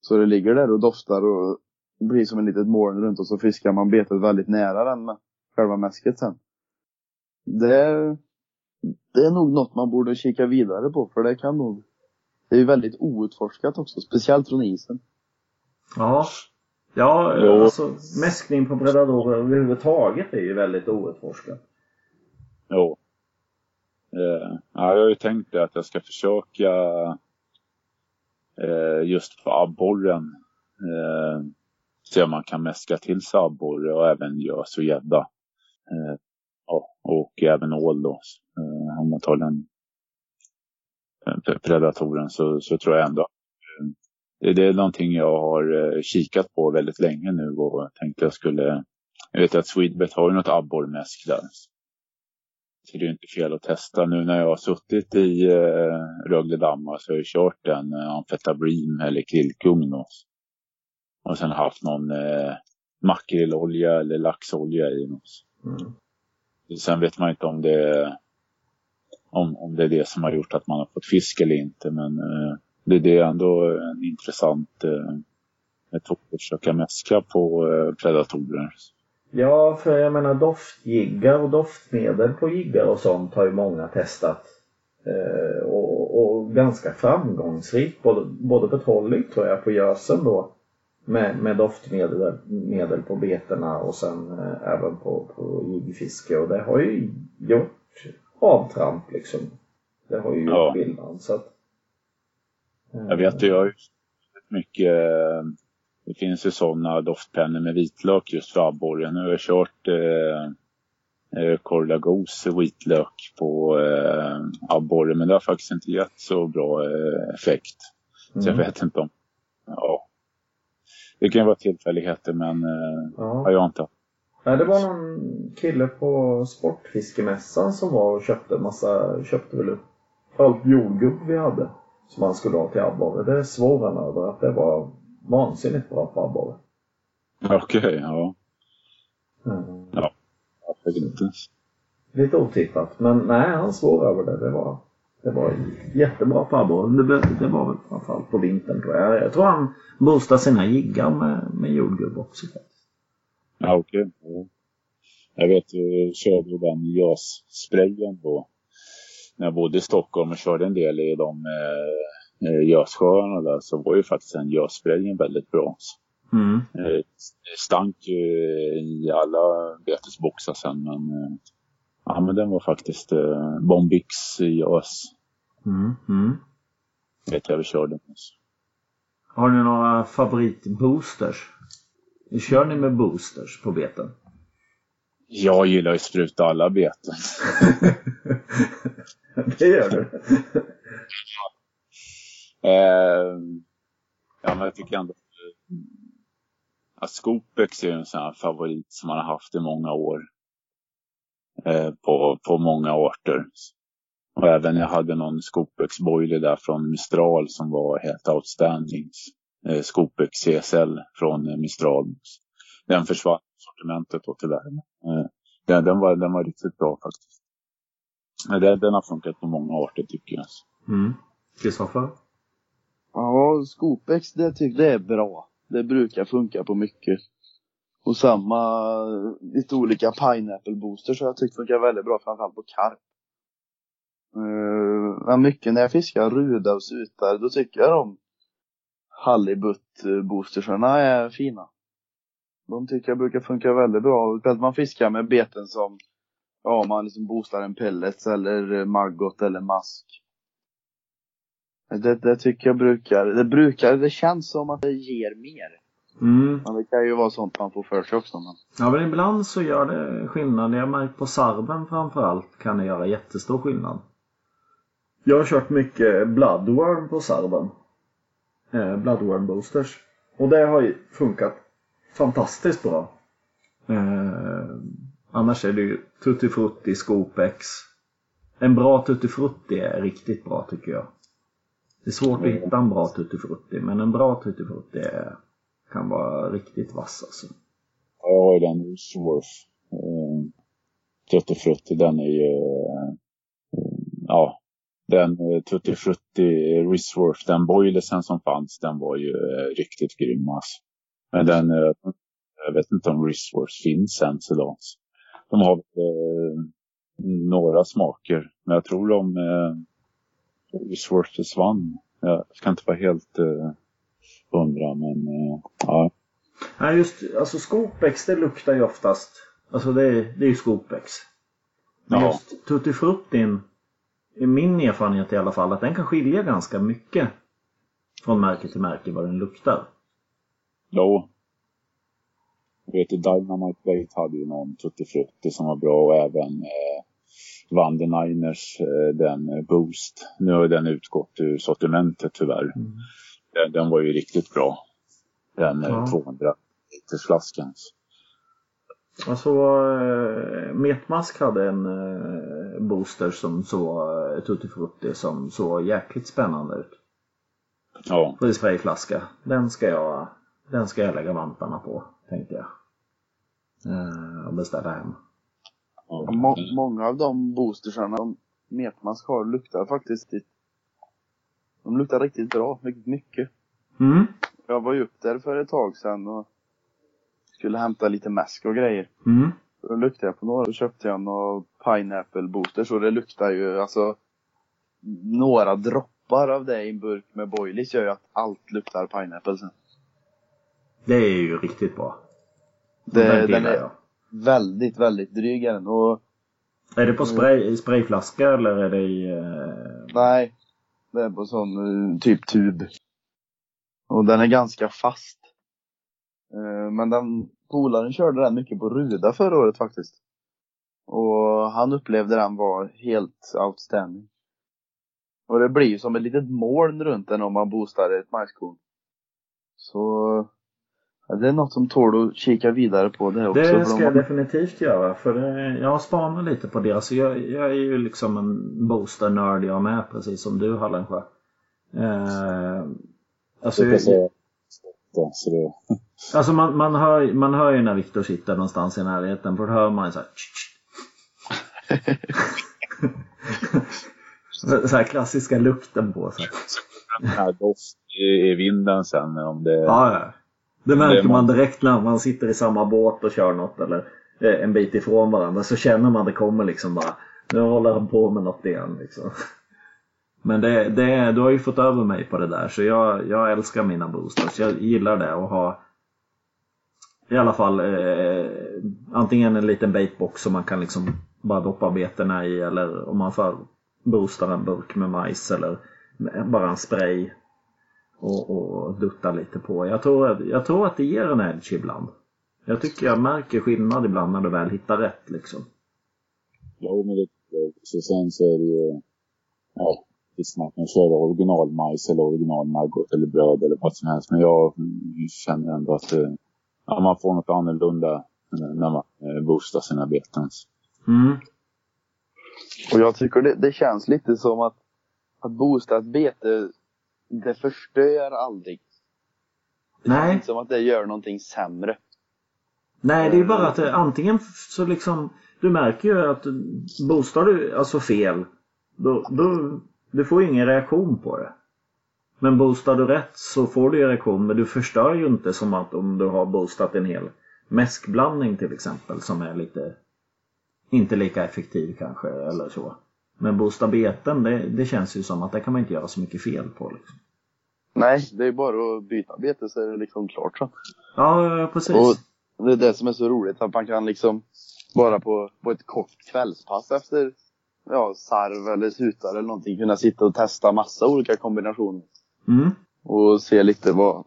Så det ligger där och doftar och blir som en litet moln runt och så fiskar man betet väldigt nära den med själva mäsket sen. Det, det är nog något man borde kika vidare på för det kan nog Det är ju väldigt outforskat också, speciellt från isen. Ja, ja Jo. alltså mäskning på predatorer överhuvudtaget är ju väldigt outforskat. Jo. Eh, ja, jag har ju tänkt det att jag ska försöka eh, just på abborren eh, se om man kan mäska till sig abborre och även gös och gädda. Eh, och även ål då. Eh, om man tar den predatoren eh, så, så tror jag ändå eh, det, det är någonting jag har eh, kikat på väldigt länge nu och tänkte jag skulle jag vet att Swedbet har ju något abborrmäsk där. Så det är inte fel att testa. Nu när jag har suttit i eh, Rögledammar så alltså, har jag kört en eh, eller krillkung. Och sen haft någon eh, makrillolja eller laxolja i. Något. Mm. Sen vet man inte om det, om, om det är det som har gjort att man har fått fisk eller inte. Men eh, det, det är ändå en intressant eh, metod att försöka mäska på eh, predatorer. Ja, för jag menar doftjiggar och doftmedel på jiggar och sånt har ju många testat. Eh, och, och ganska framgångsrikt, både, både på trolling tror jag, på gösen då. Med, med doftmedel medel på betena och sen eh, även på, på jiggfiske. Och det har ju gjort avtramp liksom. Det har ju gjort Ja. skillnad. Så att, eh, Jag vet jag har ju mycket, eh, det finns ju sådana doftpennor med vitlök just för abborre. Nu har jag kört eh, eh, Corlagos vitlök på eh, abborre men det har faktiskt inte gett så bra eh, effekt. Så jag mm. vet inte om, ja. Det kan ju vara tillfälligheter men eh, Ja. ja, jag har inte Nej, det var någon kille på Sportfiskemässan som var och köpte massa, köpte väl upp allt jordgubb vi hade. Som han skulle ha till abborre. Det svor han över att det var vansinnigt bra på abborre. Okej, ja. Mm. Varför inte? Lite otippat. Men nej, han svor över det. Det var, det var jättebra på abborre. Det, det var väl framförallt på vintern tror jag. Jag tror han boostade sina jiggar med, med jordgubb också. Ja, okej. Ja. Jag vet, jag körde ju den gössprayen då. När jag bodde i Stockholm och körde en del i de eh, eh, gössjöarna där så var ju faktiskt den gössprayen väldigt bra. Mm. Eh, stank ju i alla betesboxar sen men eh, ja men den var faktiskt eh, Bombix gös. Mm. Mm. Vet jag vi körde. Har ni några favoritboosters? Kör ni med boosters på beten? Jag gillar ju spruta alla beten. det gör du? Eh, ja, men jag tycker ändå eh, att Scopex är en sån här favorit som man har haft i många år. Eh, på, på många arter. Och även jag hade någon Scopex boiler där från Mistral som var helt outstanding. Eh, CSL från eh, Mistral. Den försvann sortimentet då tyvärr. Eh, den, den, var, den var riktigt bra faktiskt. Den, den har funkat på många arter tycker jag. Mm. Kristoffer? Ja, Scopex det tycker jag är bra. Det brukar funka på mycket. Och samma, lite olika pineapple boosters har jag tyckt funkar väldigt bra, framförallt på karp. Uh, men mycket när jag fiskar ruda och sutar, då tycker jag de halibut eh, boostersarna är fina. De tycker jag brukar funka väldigt bra. Speciellt man fiskar med beten som, ja man liksom boostar en pellets eller eh, maggot eller mask. Det, det tycker jag brukar, det brukar, det känns som att det ger mer. Mm. Men det kan ju vara sånt man får för sig också. Men... Ja men ibland så gör det skillnad. Jag märkt på sarven framförallt kan det göra jättestor skillnad. Jag har kört mycket Bloodworm på sarven. Eh, Bloodworm boosters. Och det har ju funkat fantastiskt bra. Eh, annars är det ju Tutti Frutti, Scopex. En bra Tutti Frutti är riktigt bra tycker jag. Det är svårt att hitta en bra Tutti Frutti men en bra Tutti Frutti är, kan vara riktigt vass alltså. Jag har ju den Usworth. Eh, Tutti Frutti, den är ju... Eh, eh, ja. Den eh, Tuttifrutti Tutti Frutti Risworth, den boilersen som fanns, den var ju riktigt grym alltså. Men den, jag vet inte om Risworth finns ens idag. De har eh, några smaker, men jag tror de eh, Risworth försvann. Jag ska inte vara helt eh, hundra, men eh, ja. Nej just alltså Scopex det luktar ju oftast. Alltså det är, det är ju Scopex. Men Ja. just Tutti Fruttin. I min erfarenhet i alla fall att den kan skilja ganska mycket. Från märke till märke vad den luktar. Jo. Jag vet ju Dynamite Bait hade ju någon Tutti Frutti som var bra och även eh, Vandeneiners eh, den Boost. Nu har den utgått ur sortimentet tyvärr. Mm. Den, den var ju riktigt bra. Den eh, Ja. 200 liters flaskan. Alltså eh, Metmask hade en eh, booster som såg eh, Tutti Frutti som såg jäkligt spännande ut. Ja, På en sprayflaska. Den ska jag, den ska jag lägga vantarna på tänkte jag. Eh, och beställa hem. ja. Må, många av de boostersarna som Metmask har luktar faktiskt de luktar riktigt bra, riktigt mycket. Mm. Jag var ju upp där för ett tag sedan och skulle hämta lite mäsk och grejer. Mm. Då luktade jag på några och köpte jag några pineapple boosters och det luktar ju alltså några droppar av det i en burk med boilies gör ju att allt luktar pineapple sen. Det är ju riktigt bra. Det, den den är jag. väldigt, väldigt dryg är den och Är det på spray, sprayflaska eller är det i... Eh... nej, det är på sån eh, typ tub. Och den är ganska fast. Eh, men den, polaren körde den mycket på Ruda förra året faktiskt. Och han upplevde den var helt outstanding. Och det blir ju som ett litet moln runt den om man boostar ett majskorn. Så Ja, det är något som tål att kika vidare på det också. Det för ska de jag definitivt göra för det, jag har spanat lite på det. Alltså jag, jag är ju liksom en booster-nörd jag med precis som du Hallensjö. Eh, alltså, Jag alltså man, man, hör, man hör ju när Viktor sitter någonstans i närheten för då hör man ju så här, tsch, tsch. så här klassiska lukten på sig. den här doft i, i vinden sen om det... Ja, ja. Det märker Det man direkt när man sitter i samma båt och kör något eller eh, en bit ifrån varandra så känner man det kommer liksom bara nu håller han på med något igen liksom. Men det, det, du har ju fått över mig på det där så jag, jag älskar mina boosters. Jag gillar det och ha i alla fall eh, antingen en liten baitbox som man kan liksom bara doppa betorna i eller om man får boostar en burk med majs eller bara en spray och, och dutta lite på. Jag tror, att- jag tror att det ger en edge ibland. Jag tycker jag märker skillnad ibland när du väl hittar rätt liksom. Jo, men det så sen så är det ju... Ja, visst man kan köra originalmajs eller original Margot eller bröd eller vad som helst. Men jag känner ändå att det, ja, man får något annorlunda när man eh, boostar sina beten. Mm. Och jag tycker det, det känns lite som att, att boosta ett bete, det förstör aldrig. Det Nej. känns inte som att det gör någonting sämre. Nej, det är bara att det, antingen så liksom du märker ju att boostar du alltså fel då, då du får ingen reaktion på det. Men boostar du rätt så får du ju reaktion men du förstör ju inte som att om du har boostat en hel mäskblandning till exempel som är lite inte lika effektiv kanske eller så. Men boosta beten det, det känns ju som att det kan man inte göra så mycket fel på. Liksom. Nej, det är bara att byta bete så är det liksom klart så. Ja, ja, precis. Och det är det som är så roligt att man kan liksom bara på, på ett kort kvällspass efter ja, sarv eller sutar eller någonting kunna sitta och testa massa olika kombinationer. Mm. Och se lite vad,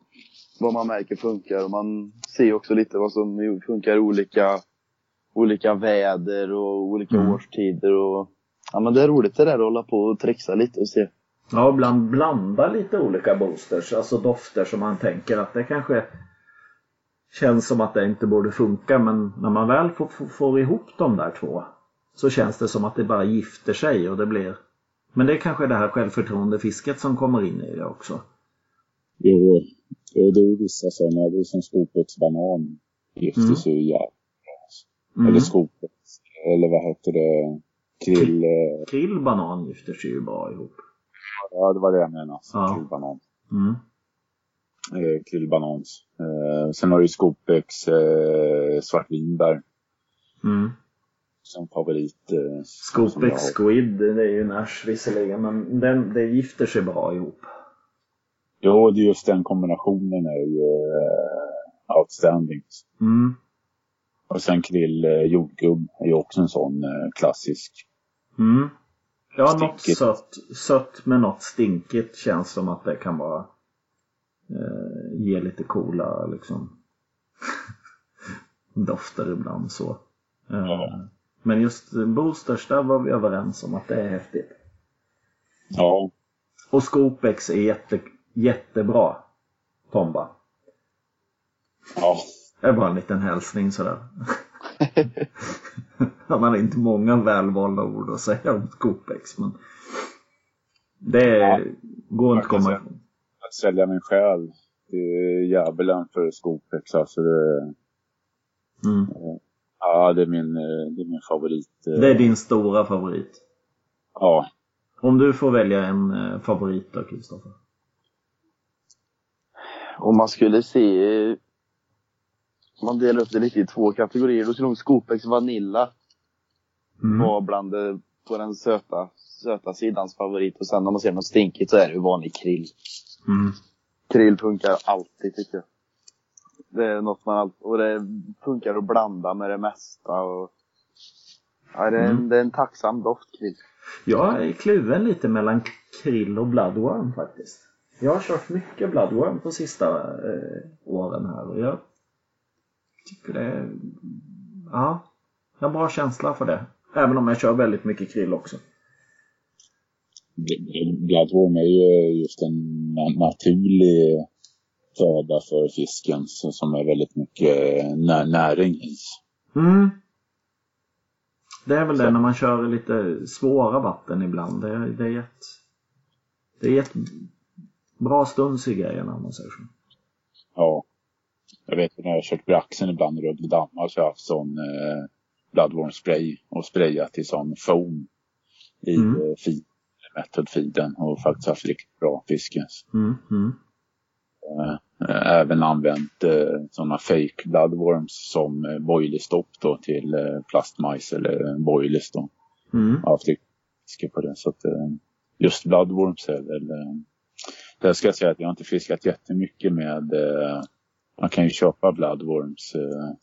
vad man märker funkar. Och man ser också lite vad som funkar i olika, olika väder och olika Mm. årstider. Och, ja, men det är roligt det där att hålla på och trixa lite och se. Ja, ibland blanda lite olika boosters, alltså dofter som man tänker att det kanske känns som att det inte borde funka men när man väl får, får, får ihop de där två så känns det som att det bara gifter sig och det blir Men det är kanske det här självförtroendefisket som kommer in i det också. Jo, jo, det är ju vissa sådana. Det är som skopets banan. Gifter Mm. sig ju jävligt. Mm. Eller skopets, eller vad heter det? Krill... eh, Krillbanan gifter sig ju bra ihop. Ja, det var det jag menade. Ja. Krillbanan. Mm. Eh, krillbanans. Eh, sen har du Skopex eh, svartvinbär Mm. som favorit. Eh, har. Squid, det är ju Nash visserligen men den, det gifter sig bra ihop. Jo, det är just den kombinationen är ju eh, outstanding. Mm. Och sen krill eh, jordgubb är ju också en sån eh, klassisk. Mm. Ja, något Stinkigt. sött, sött med något stinkigt känns som att det kan vara eh, ge lite coola liksom dofter ibland så. Eh, Ja. Men just boosters, där var vi överens om att det är häftigt. Ja, Och Scopex är jätte, jättebra. Tomba. ja. Det är bara en liten hälsning sådär. Han har inte många välvalda ord att säga om Scopex men det Ja. går inte att komma ifrån. Att sälja min själ. Är djävulen för Skopex. Alltså det, Mm. ja, det är min, eh, det är min favorit. eh, Det är din stora favorit. Ja, Om du får välja en eh, favorit då Kristoffer? Om man skulle se, om man delar upp det lite i två kategorier, då skulle nog Scopex Vanilla Mm. vara bland det, på den söta, söta sidans favorit. Och sen om man ser något stinkigt så är det ju vanlig krill. Mm. Krill funkar alltid tycker jag. Det är något man alltid, och det funkar att blanda med det mesta och Ja, det är, Mm. det är en tacksam doft krill. Jag är kluven lite mellan krill och bloodworm faktiskt. Jag har kört mycket bloodworm på sista eh, åren här och jag tycker det är... Ja, jag har bra känsla för det. Även om jag kör väldigt mycket krill också. Bloodworm är ju just en na- naturlig föda för fisken som är väldigt mycket när, näring i. Mm. Det är väl det Så. när man kör lite svåra vatten ibland. Det, är- det är ett, det är ett bra stuns i grejerna om man säger så. Ja. Jag vet när jag har kört braxen ibland runt i dammar så har jag haft sån eh, bloodworm spray och sprayat i sån foam i Mm. mm. feed, method feeden och faktiskt haft riktigt bra fiske. Mm, mm. Eh, även använt eh, sådana fake bloodworms som eh, boilerstopp då till eh, plastmajs eller boilers då. Mm. Jag har haft fiske på det. Så att, eh, just bloodworms är väl... Eh, där ska jag säga att jag har inte fiskat jättemycket med... Eh, man kan ju köpa bloodworms. Eh,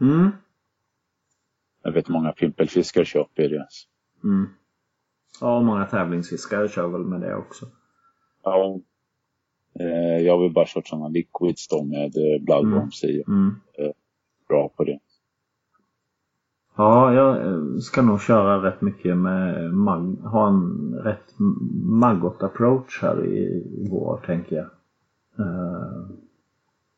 Mm. jag vet många pimpelfiskare köper det. Mm. Ja, och många tävlingsfiskare kör väl med det också. Ja. Eh, jag har bara kört sådana liquids då med eh, bloodworms i. Mm. Bra på det. Ja, jag eh, ska nog köra rätt mycket med mag, ha en rätt maggot approach här i, i vår tänker jag.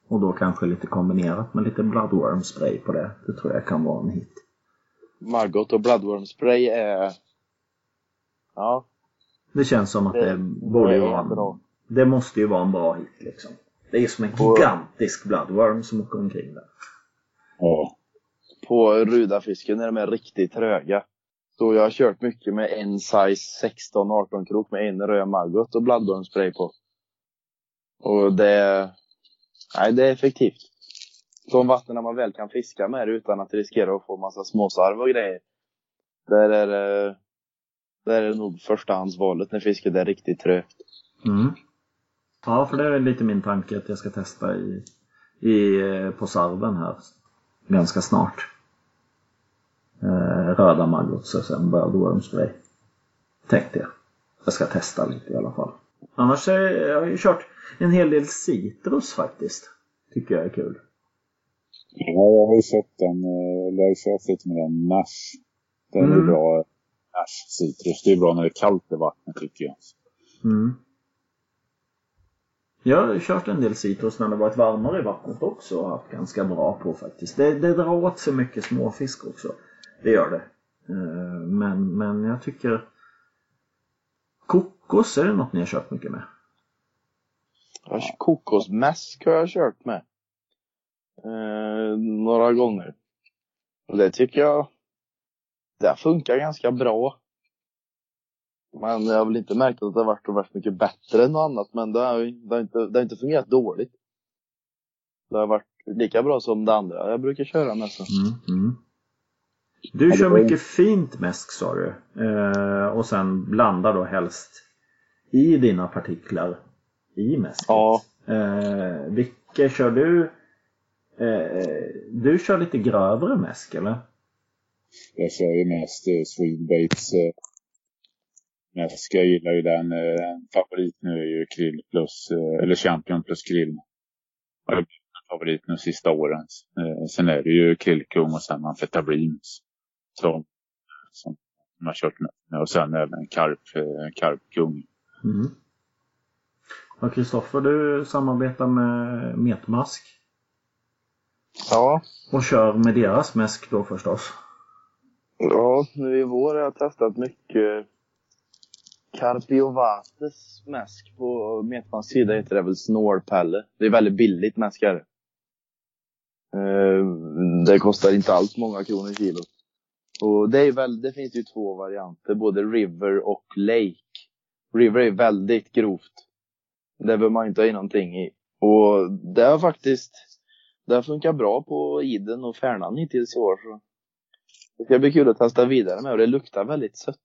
Och då kanske lite kombinerat med lite bloodworm spray på det. Det tror jag kan vara en hit. Maggot och bloodworm spray är... Ja, Det känns som att det, det, borde vara en, bra. Det måste ju vara en bra hit liksom. Det är som en Och- gigantisk bloodworm som åker omkring där. Ja. På rudafisken är de är riktigt tröga. Så jag har kört mycket med en size 16-18 krok med en röd maggot och bloodworm spray på. Och det... Nej, det är effektivt. De vattnen man väl kan fiska med utan att riskera att få massa småsarv och grejer. Där är det... Där är det nog förstahandsvalet när fisket är riktigt trögt. Mm. Ja, för det är lite min tanke att jag ska testa i, i, eh, på sarven här ganska snart. Eh, röda maggots och sen börja spray. Tänkte jag. Jag ska testa lite i alla fall. Annars är, jag har ju kört en hel del citrus faktiskt. Tycker jag är kul. Ja, jag har ju sett den, eh, eller jag har ju kört lite med den Nash. Den är Mm. bra. Nash citrus. Det är bra när det är kallt i vattnet tycker jag. Mm. Jag har kört en del citrus när det varit varmare i vattnet också och haft ganska bra på faktiskt. Det, det drar åt sig mycket småfisk också. Det gör det. Eh, Men, men jag tycker Kokos, är det något ni har kört mycket med? Kokosmäsk har jag kört med. Eh, några gånger. Och det tycker jag, det funkar ganska bra. Men jag har väl inte märkt att det har varit värst mycket bättre än något annat. Men det har, det har, inte, det har inte fungerat dåligt. Det har varit lika bra som det andra jag brukar köra med. Så. Mm, mm. Du kör mycket fint mäsk sa du. Eh, och sen blandar då helst i dina partiklar i mäsket. Ja. Eh, vilka kör du? Eh, du kör lite grövre mäsk eller? Jag kör ju mest eh, Swedebaits eh, mäsk. Jag gillar ju den. Eh, favorit nu är ju krill plus, eh, eller champion plus krill. Har blivit favorit nu sista åren. Eh, sen är det ju krillkung och sen amfetabrins. Som, som jag har kört med. Och sen även karp, eh, karpkung. Mm. Och Kristoffer, du samarbetar med Metmask Ja. och kör med deras mäsk då förstås. Ja, nu i vår har jag testat mycket Carpiovates mäsk på Metmans sida heter det väl Snorpelle. Det är väldigt billigt mäsk är det. Eh, Det kostar inte alls många kronor kilo. Och det är väl, det finns ju två varianter, både River och Lake. River är väldigt grovt. Det behöver man inte ha i någonting i. Och det har faktiskt, det har funkat bra på Iden och Färnan hittills i år. Så. Det ska bli kul att testa vidare med och det luktar väldigt sött.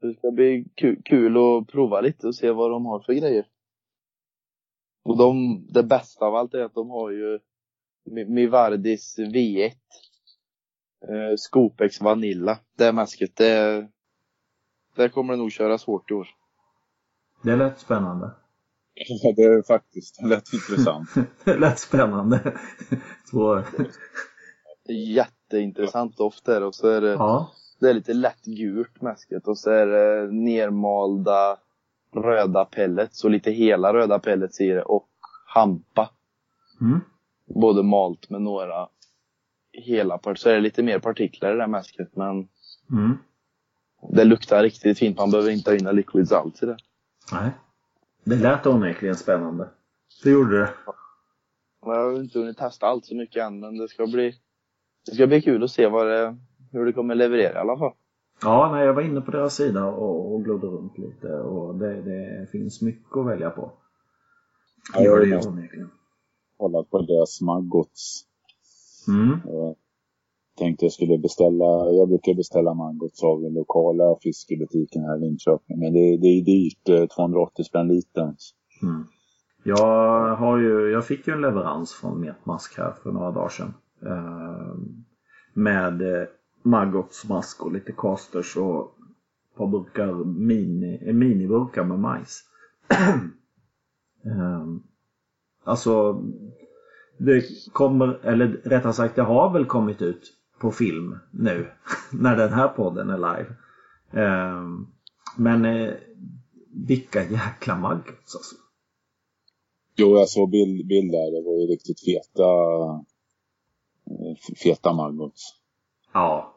Det ska bli kul att prova lite och se vad de har för grejer. Och de, det bästa av allt är att de har ju Mivardis V1. Eh, Scopex Vanilla. Det mäsket, det, det kommer det nog köras hårt i år. Det lät spännande. Ja, det är faktiskt lätt intressant. Det lät spännande. Två... Jätteintressant doft det och så är det Ja. Det är lite lätt gult mäsket och så är det nermalda röda pellets och lite hela röda pellets i det och hampa. Mm. Både malt med några hela part så är det lite mer partiklar i det här mäsket men Mm. Det luktar riktigt fint. Man behöver inte ha in liquids alls i det. Nej. Det lät onekligen spännande. Det gjorde det. Jag har inte hunnit testa allt så mycket än men det ska bli det ska bli kul att se vad det, hur det kommer leverera i alla fall. Ja, nej, jag var inne på deras sida och, och glodde runt lite och det, det finns mycket att välja på. Ja, Gör det jag ju har kollat på deras maggots. Mm. Och tänkte jag skulle beställa, jag brukar beställa mangots av den lokala fiskebutiken här i Linköping. Men det, det är dyrt, eh, 280 spänn litern. Mm. Jag, har ju, jag fick ju en leverans från Metmask här för några dagar sedan. Eh, med eh, och lite casters och ett par burkar mini, eh, miniburkar med majs. eh, alltså, det kommer, eller rättare sagt det har väl kommit ut på film nu när den här podden är live. Eh, men eh, vilka jäkla maggots alltså. Jo, jag såg bild, bild där. Det var ju riktigt feta, eh, feta maggots. Ja,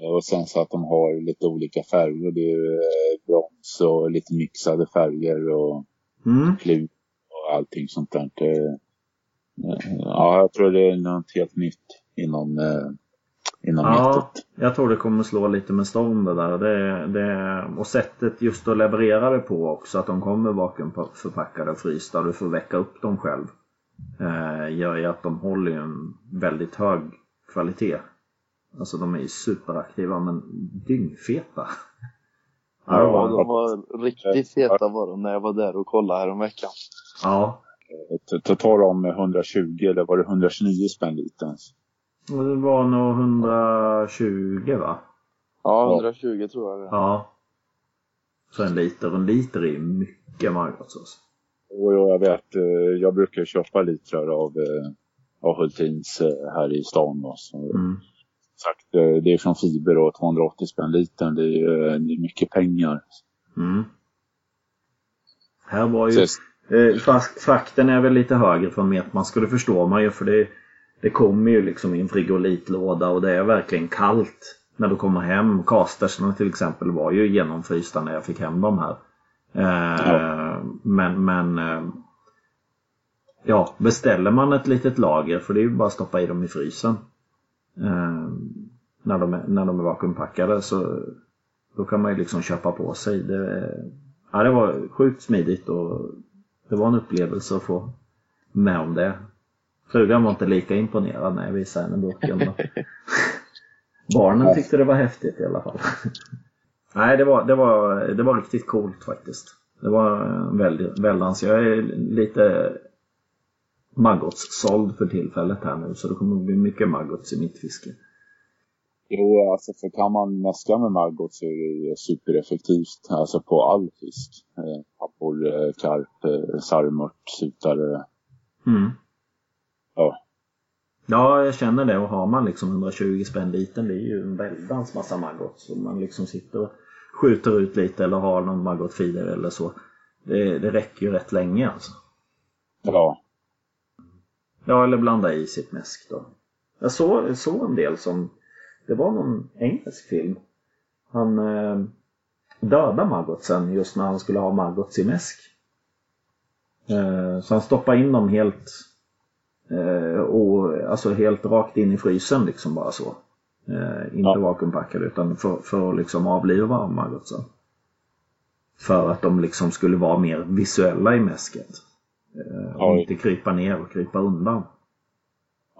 Och sen så att de har lite olika färger. Det är eh, brons och lite mixade färger och mm. klut och allting sånt där. Ja, jag tror det är något helt nytt inom, inom ja nettot. jag tror det kommer slå lite med storm det där. Det, det, och sättet just att leverera det på också, att de kommer vakuumförpackade och frysta och du får väcka upp dem själv. Eh, gör ju att de håller ju en väldigt hög kvalitet. Alltså de är ju superaktiva men dyngfeta. Ja, Ja, de var riktigt feta var de när jag var där och kollade häromveckan. ja. T- t- Tar de 120 eller var det 129 spänn litern? Och det var nog 120 va? Ja, 120 tror jag det. Ja. Så en liter, en liter är ju mycket alltså. Och jag vet, eh, jag brukar köpa litrar av, eh, av Hultins eh, här i stan. Då, så Mm. sagt, det är från fiber och 280 spänn litern. Det är, det är mycket pengar. Mm. Här var ju... Så, Eh, frakten är väl lite högre från Metman, skulle förstå man ju för det, det kommer ju liksom i en frigolitlåda och det är verkligen kallt när du kommer hem. Castersna till exempel var ju genomfrysta när jag fick hem dem här. Eh, Ja. Men, men eh, ja, beställer man ett litet lager, för det är ju bara att stoppa i dem i frysen. Eh, när, de är, när de är vakuumpackade så då kan man ju liksom köpa på sig. Det, ja, det var sjukt smidigt och det var en upplevelse att få med om det. Frugan var inte lika imponerad när jag visade henne burken. då. Barnen tyckte det var häftigt i alla fall. Nej, det var, det var, det var riktigt coolt faktiskt. Det var en väldigt väldans. Jag är lite maggots-såld för tillfället här nu så det kommer bli mycket maggots i mitt fiske. jo, alltså för kan man mäska med maggot så är det supereffektivt. Alltså på all fisk. Eh, abborre, karp, eh, sarmört, sutare. Mm. Ja. Ja, jag känner det och har man liksom 120 spänn liten det är ju en väldans massa maggot. Så man liksom sitter och skjuter ut lite eller har någon maggot feeder eller så. Det, det räcker ju rätt länge alltså. Ja, Ja, eller blanda i sitt mäsk då. Jag såg, såg en del som, det var någon engelsk film. Han eh, dödade maggotsen just när han skulle ha maggots i mäsk. Eh, så han stoppade in dem helt, och, alltså helt rakt in i frysen liksom bara så. Eh, inte Ja. vakuumpackade utan för, för att liksom avliva maggotsen. För att de liksom skulle vara mer visuella i mäsket. Eh, och Ja. inte krypa ner och krypa undan.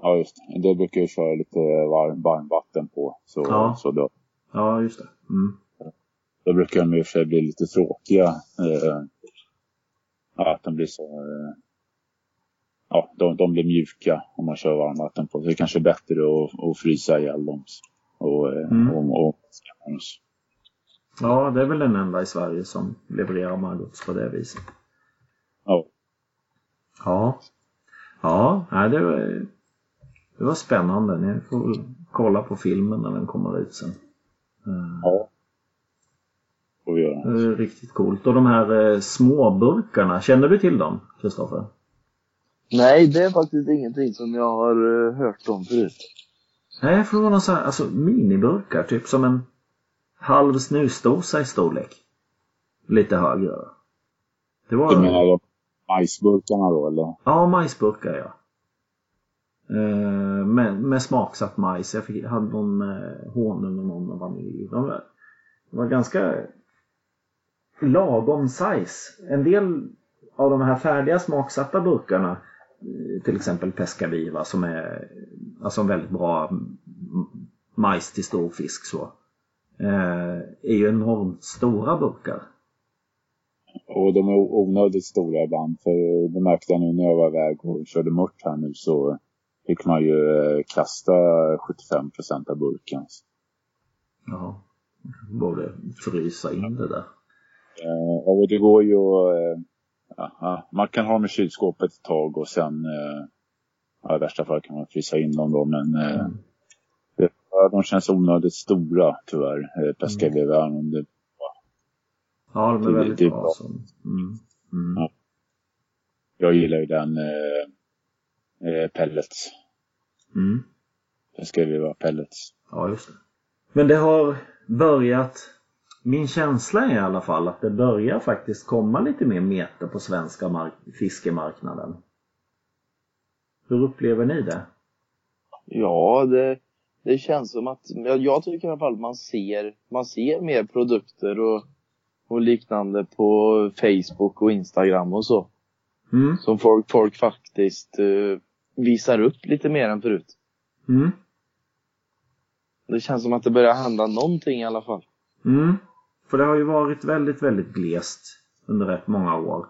ja just det. Det brukar jag köra lite varm, varmvatten på. Så, Ja. så då, Ja, just det. Mm. då brukar de i och för sig bli lite tråkiga. Eh, att de blir så... Eh, ja, de, de blir mjuka om man kör varmvatten på. Så det kanske är bättre att, att frysa ihjäl dem. Och, eh, Mm. och, och, Ja, det är väl den enda i Sverige som levererar maggots på det viset. ja. Ja. Ja, nej, det, var, det var spännande. Ni får kolla på filmen när den kommer ut sen. Eh, ja. Får vi göra. Riktigt coolt. Och de här eh, små burkarna, känner du till dem, Kristoffer? Nej, det är faktiskt ingenting som jag har eh, hört om förut. Nej, för det var någon sån här, alltså miniburkar, typ som en halv snusdosa i storlek. Lite högre. Det var... Du menar de majsburkarna då eller? Ja, majsburkar ja. Eh, med, med smaksatt majs. Jag fick, hade någon med honung och någon med vanilj. De var, de var ganska lagom size. En del av de här färdiga smaksatta burkarna, eh, till exempel Pescaviva som är alltså en väldigt bra majs till stor fisk så. eh, Är ju enormt stora burkar. Och de är onödigt stora ibland. För det märkte jag nu när jag var iväg och körde mört här nu så fick man ju eh, kasta 75 procent av burken. Ja. Borde frysa in det där. Eh, och det går ju att... Ja, man kan ha dem i kylskåpet ett tag och sen... Eh, ja, I värsta fall kan man frysa in dem då men... Eh, Mm. det, de känns onödigt stora tyvärr. Eh, Pescavia mm. det, Ja, de är Det- väldigt det bra. Mm. Mm. Ja. Jag gillar ju den eh, eh, pellets. Mm. Pescavia pellets. Ja, just det. Men det har börjat, min känsla är i alla fall att det börjar faktiskt komma lite mer meter på svenska mark- fiskemarknaden. Hur upplever ni det? Ja, det, det känns som att, jag, tycker i alla fall man ser, man ser mer produkter och, och liknande på Facebook och Instagram och så. Mm. Som folk, folk faktiskt eh, visar upp lite mer än förut. Mm. Det känns som att det börjar hända någonting i alla fall. Mm. För det har ju varit väldigt, väldigt glest under rätt många år.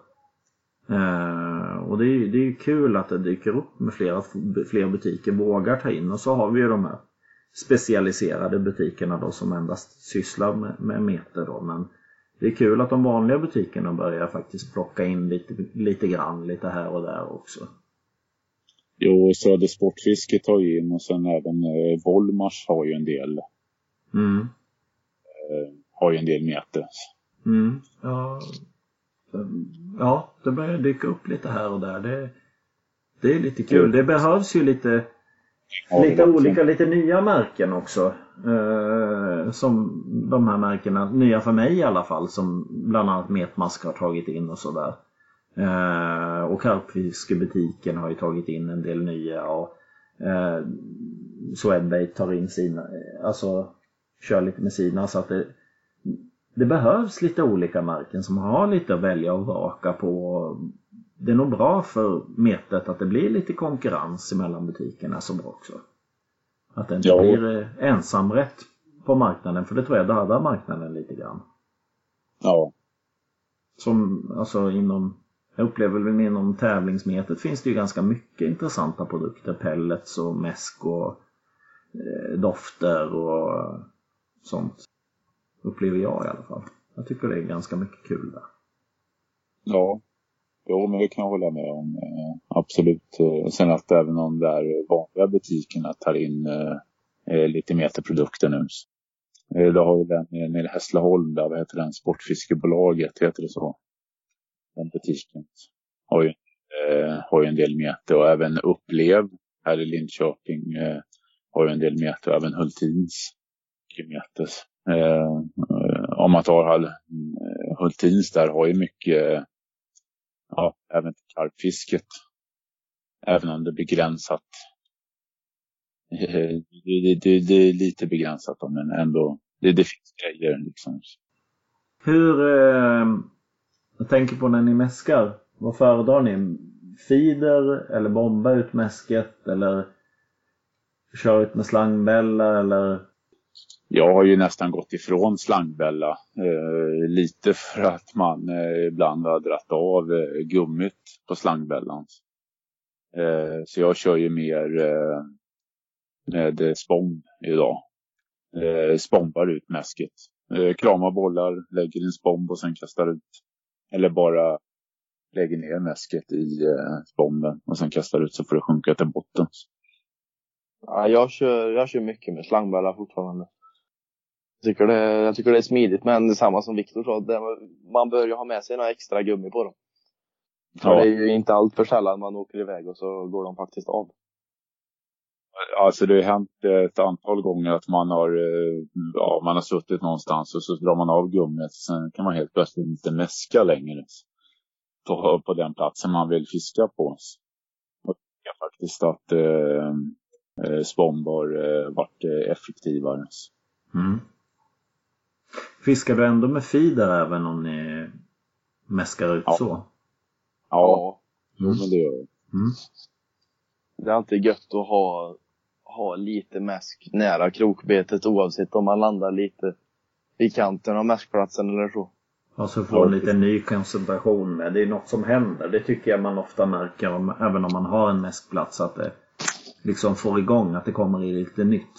Eh, och det är ju det är ju kul att det dyker upp med flera, fler butiker vågar ta in och så har vi ju de här specialiserade butikerna då som endast sysslar med, med meter då. Men det är kul att de vanliga butikerna börjar faktiskt plocka in lite, lite grann lite här och där också. Jo, Söder Sportfisket har ju in och sen även eh, Volmars har ju en del. Mm. Eh, har ju en del meter. Mm. Ja. ja, det börjar dyka upp lite här och där. Det, det är lite kul. Det behövs ju lite Ja, lite olika, lite nya märken också. Eh, som de här märkena, nya för mig i alla fall, som bland annat Metmask har tagit in och sådär. Eh, och Karpfiskebutiken har ju tagit in en del nya och eh, Swedbait tar in sina, alltså kör lite med sina så att det, det behövs lite olika märken som har lite att välja och vraka på. Det är nog bra för metet att det blir lite konkurrens mellan butikerna bra också. Att det inte Ja. blir eh, ensamrätt på marknaden för det tror jag dödar marknaden lite grann. Ja, Som alltså inom, jag upplever väl inom tävlingsmetet finns det ju ganska mycket intressanta produkter. Pellets och mäsk och eh, dofter och sånt. Upplever jag i alla fall. Jag tycker det är ganska mycket kul där. ja. Jo, men det kan jag hålla med om. Eh, absolut. Eh, sen att även de där vanliga butikerna tar in eh, lite meterprodukter nu. Eh, då har vi den nere i Hässleholm där, vad heter den? Sportfiskebolaget, heter det så? Den butiken. Har ju, eh, har ju en del meter och även Upplev här i Linköping eh, har ju en del meter och även Hultins meter. Eh, om man tar Hall, eh, Hultins där har ju mycket, ja, även till karpfisket. Även om det är begränsat. Eh, det, det, det, det är lite begränsat då, men ändå, det, det finns grejer liksom. Hur, eh, jag tänker på när ni mäskar. Vad föredrar ni? Feeder eller bomba ut mäsket eller köra ut med slangbälla eller? Jag har ju nästan gått ifrån slangbälla. Eh, lite för att man eh, ibland har dratt av eh, gummit på slangbällan. Eh, så jag kör ju mer eh, med eh, spång idag. Eh, spombar ut mäsket. Eh, kramar bollar, lägger in spomb och sen kastar ut. Eller bara lägger ner mäsket i eh, spomben och sen kastar ut så får det sjunka till botten. Ja, jag, kör, jag kör mycket med slangbälla fortfarande. Jag tycker, det, jag tycker det är smidigt, men det är samma som Viktor sa. Det, man bör ju ha med sig några extra gummi på dem. För Ja. det är ju inte allt för sällan man åker iväg och så går de faktiskt av. Alltså det har hänt ett antal gånger att man har, eh, ja, man har suttit någonstans och så drar man av gummit. Sen kan man helt plötsligt inte mäska längre på, på den platsen man vill fiska på. Och det är faktiskt att eh, spombar eh, varit effektivare. Mm. Fiskar du ändå med feeder även om ni mäskar ut Ja. så? Ja, jo, Mm. men det gör jag. Mm. Det är alltid gött att ha, ha lite mäsk nära krokbetet oavsett om man landar lite i kanten av mäskplatsen eller så. Och så få en liten ny koncentration med. Det är något som händer. Det tycker jag man ofta märker om, även om man har en mäskplats att det liksom får igång att det kommer i lite nytt.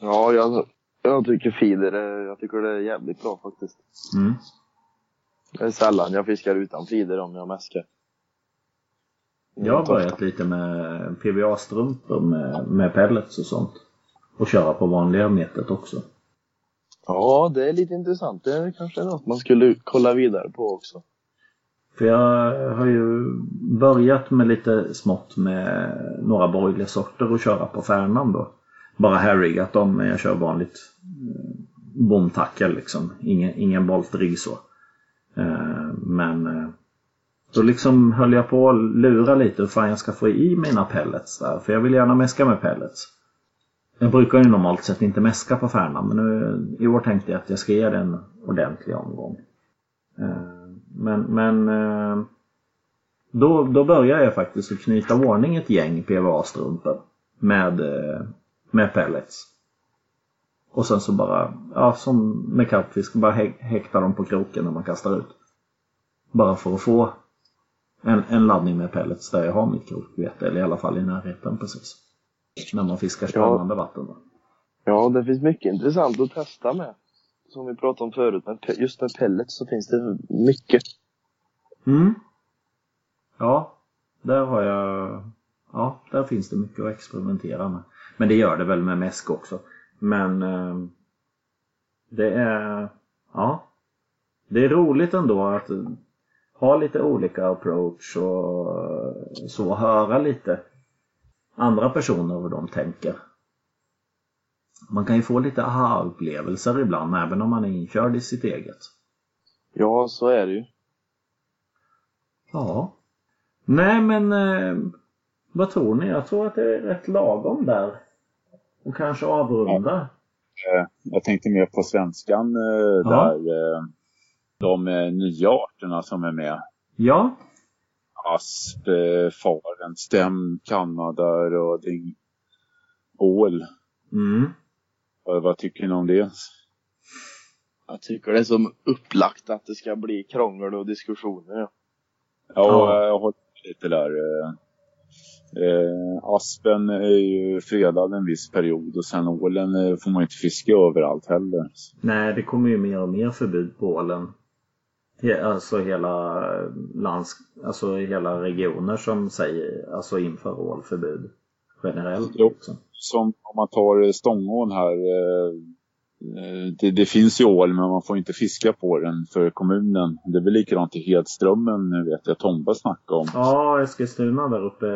Ja, jag, jag tycker feeder jag tycker det är jävligt bra faktiskt. Mm. Det är sällan jag fiskar utan feeder om jag mäskar. Jag har börjat lite med PVA-strumpor med, med pellets och sånt. Och köra på vanliga metet också. Ja, det är lite intressant. Det är kanske något man skulle kolla vidare på också. För jag har ju börjat med lite smått med några broilersorter och köra på Färnan då. Bara harrigat dem men jag kör vanligt eh, bomtackel liksom. Ingen, ingen boltrigg så. Eh, men eh, då liksom höll jag på att lura lite hur fan jag ska få i mina pellets där. För jag vill gärna mäska med pellets. Jag brukar ju normalt sett inte mäska på Färnan men nu, i år tänkte jag att jag ska ge det en ordentlig omgång. Men, men eh, då, då började jag faktiskt att knyta ordning ett gäng PVA-strumpor med, eh, med pellets. Och sen så bara, ja som med kappfisk, bara hä- häkta dem på kroken när man kastar ut. Bara för att få en, en laddning med pellets där jag har mitt krokbete, eller i alla fall i närheten precis. När man fiskar spännande vatten. Då. Ja, det finns mycket intressant att testa med. Som vi pratade om förut, men just med pellets så finns det mycket. Mm. Ja, där har jag... Ja, där finns det mycket att experimentera med. Men det gör det väl med mäsk också. Men eh, det är... Ja. Det är roligt ändå att ha lite olika approach och så höra lite andra personer hur de tänker. Man kan ju få lite aha-upplevelser ibland även om man är inkörd i sitt eget. Ja, så är det ju. Ja. Nej men eh, vad tror ni? Jag tror att det är rätt lagom där. Och kanske avrunda. Eh, Jag tänkte mer på svenskan eh, där. eh, De eh, nya arterna som är med. Ja. Asp, faren, stäm, kanada, röding, ål. Mm. Vad, vad tycker ni om det? Jag tycker det är som upplagt att det ska bli krångel och diskussioner. Ja. Ja, Ja. jag håller lite där. eh, Eh, aspen är ju fredad en viss period och sen ålen eh, får man inte fiska överallt heller. Nej, det kommer ju mer och mer förbud på ålen. He- Alltså hela lands... Alltså hela regioner som säger, alltså inför ålförbud. Generellt Jo. liksom. Som om man tar eh, Stångån här. eh, eh, Det, det finns ju ål men man får inte fiska på den för kommunen. Det är väl likadant i Hedströmmen vet jag Tomba snackade om. Ja, Eskilstuna där uppe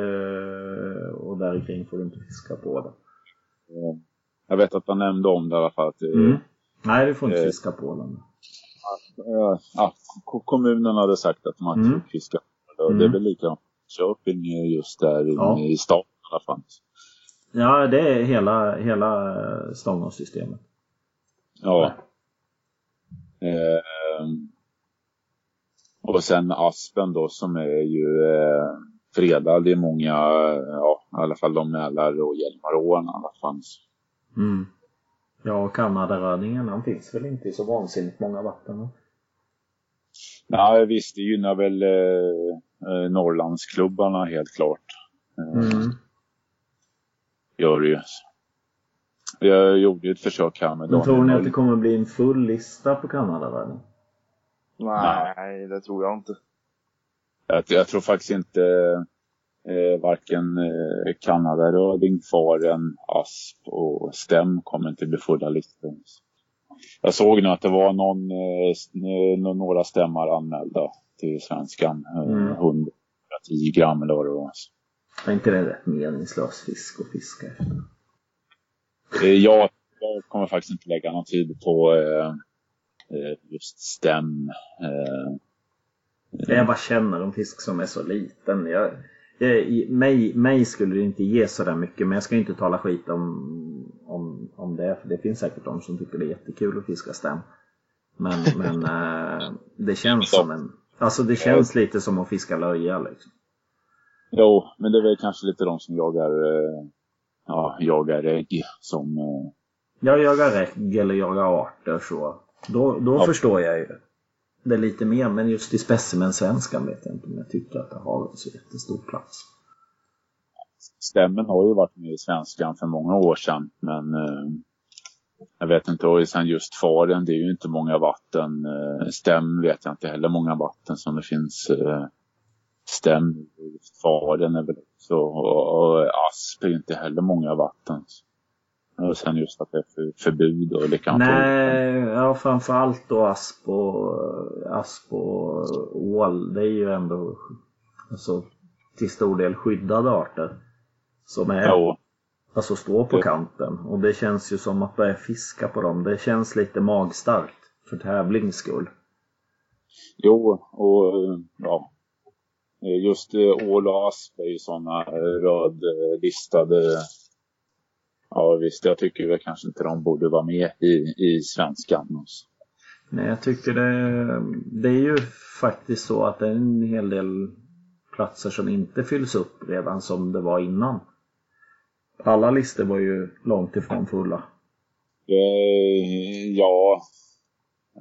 och där kring får du inte fiska på. Eh, Jag vet att han nämnde om det i alla fall. Att, Mm. Nej, du får inte Eh. fiska på den. ja, ko- kommunen hade sagt att man inte Mm. fick fiska. på det. Mm. Det är väl likadant Köping just där Ja. i stan i alla fall. Ja, det är hela, hela eh, Stångåssystemet. Ja. Eh, och sen aspen då som är ju eh, fredad. Är många, ja i alla fall de Mälar och Hjälmarån i alla fall. Mm. Ja, och Kanadarödingen han finns väl inte i så vansinnigt många vatten. va? Nej visst, det gynnar väl eh, eh, Norrlandsklubbarna helt klart. Eh, Mm. Gör det ju. Jag gjorde ju ett försök här med Men tror ni att det kommer bli en full lista på Kanadaröding? Nej, det tror jag inte. Jag, jag tror faktiskt inte eh, varken eh, Kanadaröding, faren, asp och stäm kommer inte bli fulla listor. Jag såg nu att det var någon, eh, eh, nå- några stämmar anmälda till svenskan. Eh, Mm. hund 110 gram eller vad det var. Är inte det rätt meningslös fisk att fiska efter? Eh, Jag, jag kommer faktiskt inte lägga någon tid på eh, eh, just stäm. Eh, Jag bara känner en fisk som är så liten. Jag, jag, mig, mig skulle det inte ge så där mycket men jag ska inte tala skit om, om, om det. För det finns säkert de som tycker det är jättekul att fiska stäm. Men, men eh, det känns som en... Alltså det känns lite som att fiska löja liksom. Jo, men det är väl kanske lite de som jagar, eh, ja, jagar ägg som eh, Jag jagar ägg eller jagar arter så. Då, då Ja. förstår jag ju det lite mer. Men just i specimensvenskan vet jag inte om jag tycker att det har så jättestor plats. Stämmen har ju varit med i svenskan för många år sedan. Men eh, jag vet inte, och sen just faren, det är ju inte många vatten. Stäm vet jag inte heller många vatten som det finns. Stäm, just faren är väl också, och, och asp är inte heller många vatten. Och sen just att det är för, förbud och likadant. Nej, ja framförallt då asp och, asp och ål. Det är ju ändå alltså, till stor del skyddade arter. Som är, Jo, alltså står på Ja. kanten. Och det känns ju som att börja fiska på dem. Det känns lite magstarkt för tävlings skull. jo, och ja. Eh, Just eh, ål och asp är ju sådana rödlistade. Ja visst, jag tycker väl kanske inte de borde vara med i, i svenskan. Nej, jag tycker det, det är ju faktiskt så att det är en hel del platser som inte fylls upp redan som det var innan. Alla listor var ju långt ifrån fulla. Eh, ja,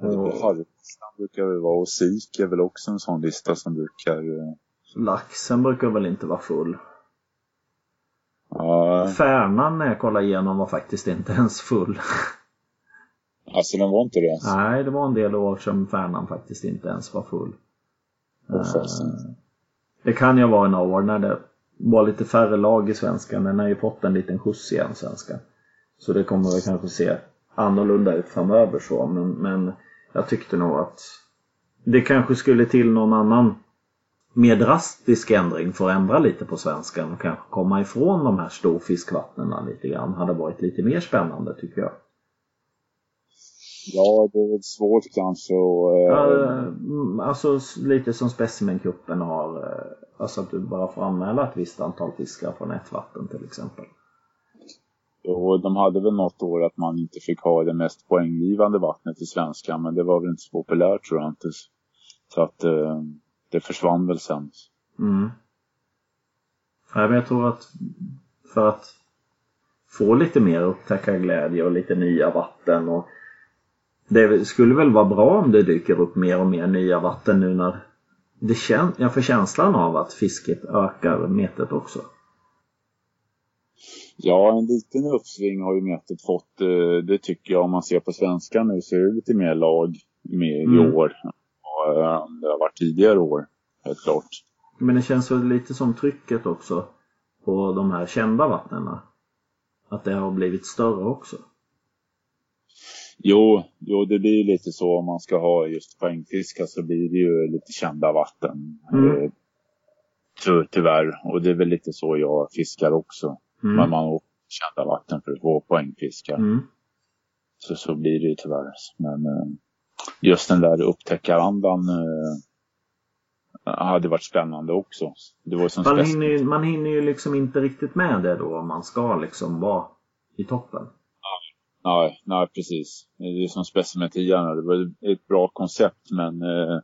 Harpstam brukar väl vara och SIK är väl också en sån lista som brukar... laxen brukar väl inte vara full. Ja, Färnan när jag kollade igenom var faktiskt inte ens full. alltså den var inte det. Nej, det var en del år som Färnan faktiskt inte ens var full. Eh, Det kan ju vara några år när det var lite färre lag i svenskan. Den har ju fått en liten skjuts igen, svenskan. Så det kommer väl kanske se annorlunda ut framöver så. Men, men jag tyckte nog att det kanske skulle till någon annan mer drastisk ändring för att ändra lite på svenskan och kanske komma ifrån de här storfiskvattnen lite grann. Hade varit lite mer spännande tycker jag. Ja, det är väl svårt kanske att... Ja, eh, alltså lite som specimencupen har. eh, Alltså att du bara får anmäla ett visst antal fiskar från ett vatten till exempel. Och de hade väl något år att man inte fick ha det mest poänggivande vattnet i svenskan. Men det var väl inte så populärt tror jag inte. Så att eh, det försvann väl sen. Mm. Ja, men jag tror att för att få lite mer upptäckarglädje och lite nya vatten och det skulle väl vara bra om det dyker upp mer och mer nya vatten nu när det kän- jag får känslan av att fisket ökar metet också. Ja, en liten uppsving har ju metet fått. eh, Det tycker jag om man ser på svenskan nu så är det lite mer lag med i Mm. år. Eh, Det har varit tidigare år, helt klart. Men det känns väl lite som trycket också på de här kända vattnena. Att det har blivit större också. Jo, jo, det blir lite så om man ska ha just poängfiska så blir det ju lite kända vatten. Mm. Eh, ty- tyvärr. Och det är väl lite så jag fiskar också. Men Mm. man har kända vatten för att få poängfiska. Mm. Så, så blir det ju tyvärr. Men eh, just den där upptäckarandan eh, hade varit spännande också. Det var som Man, hinner ju, man hinner ju liksom inte riktigt med det då om man ska liksom vara i toppen. Nej, nej, precis. Det är som Specimen 10. Det var ett bra koncept men eh,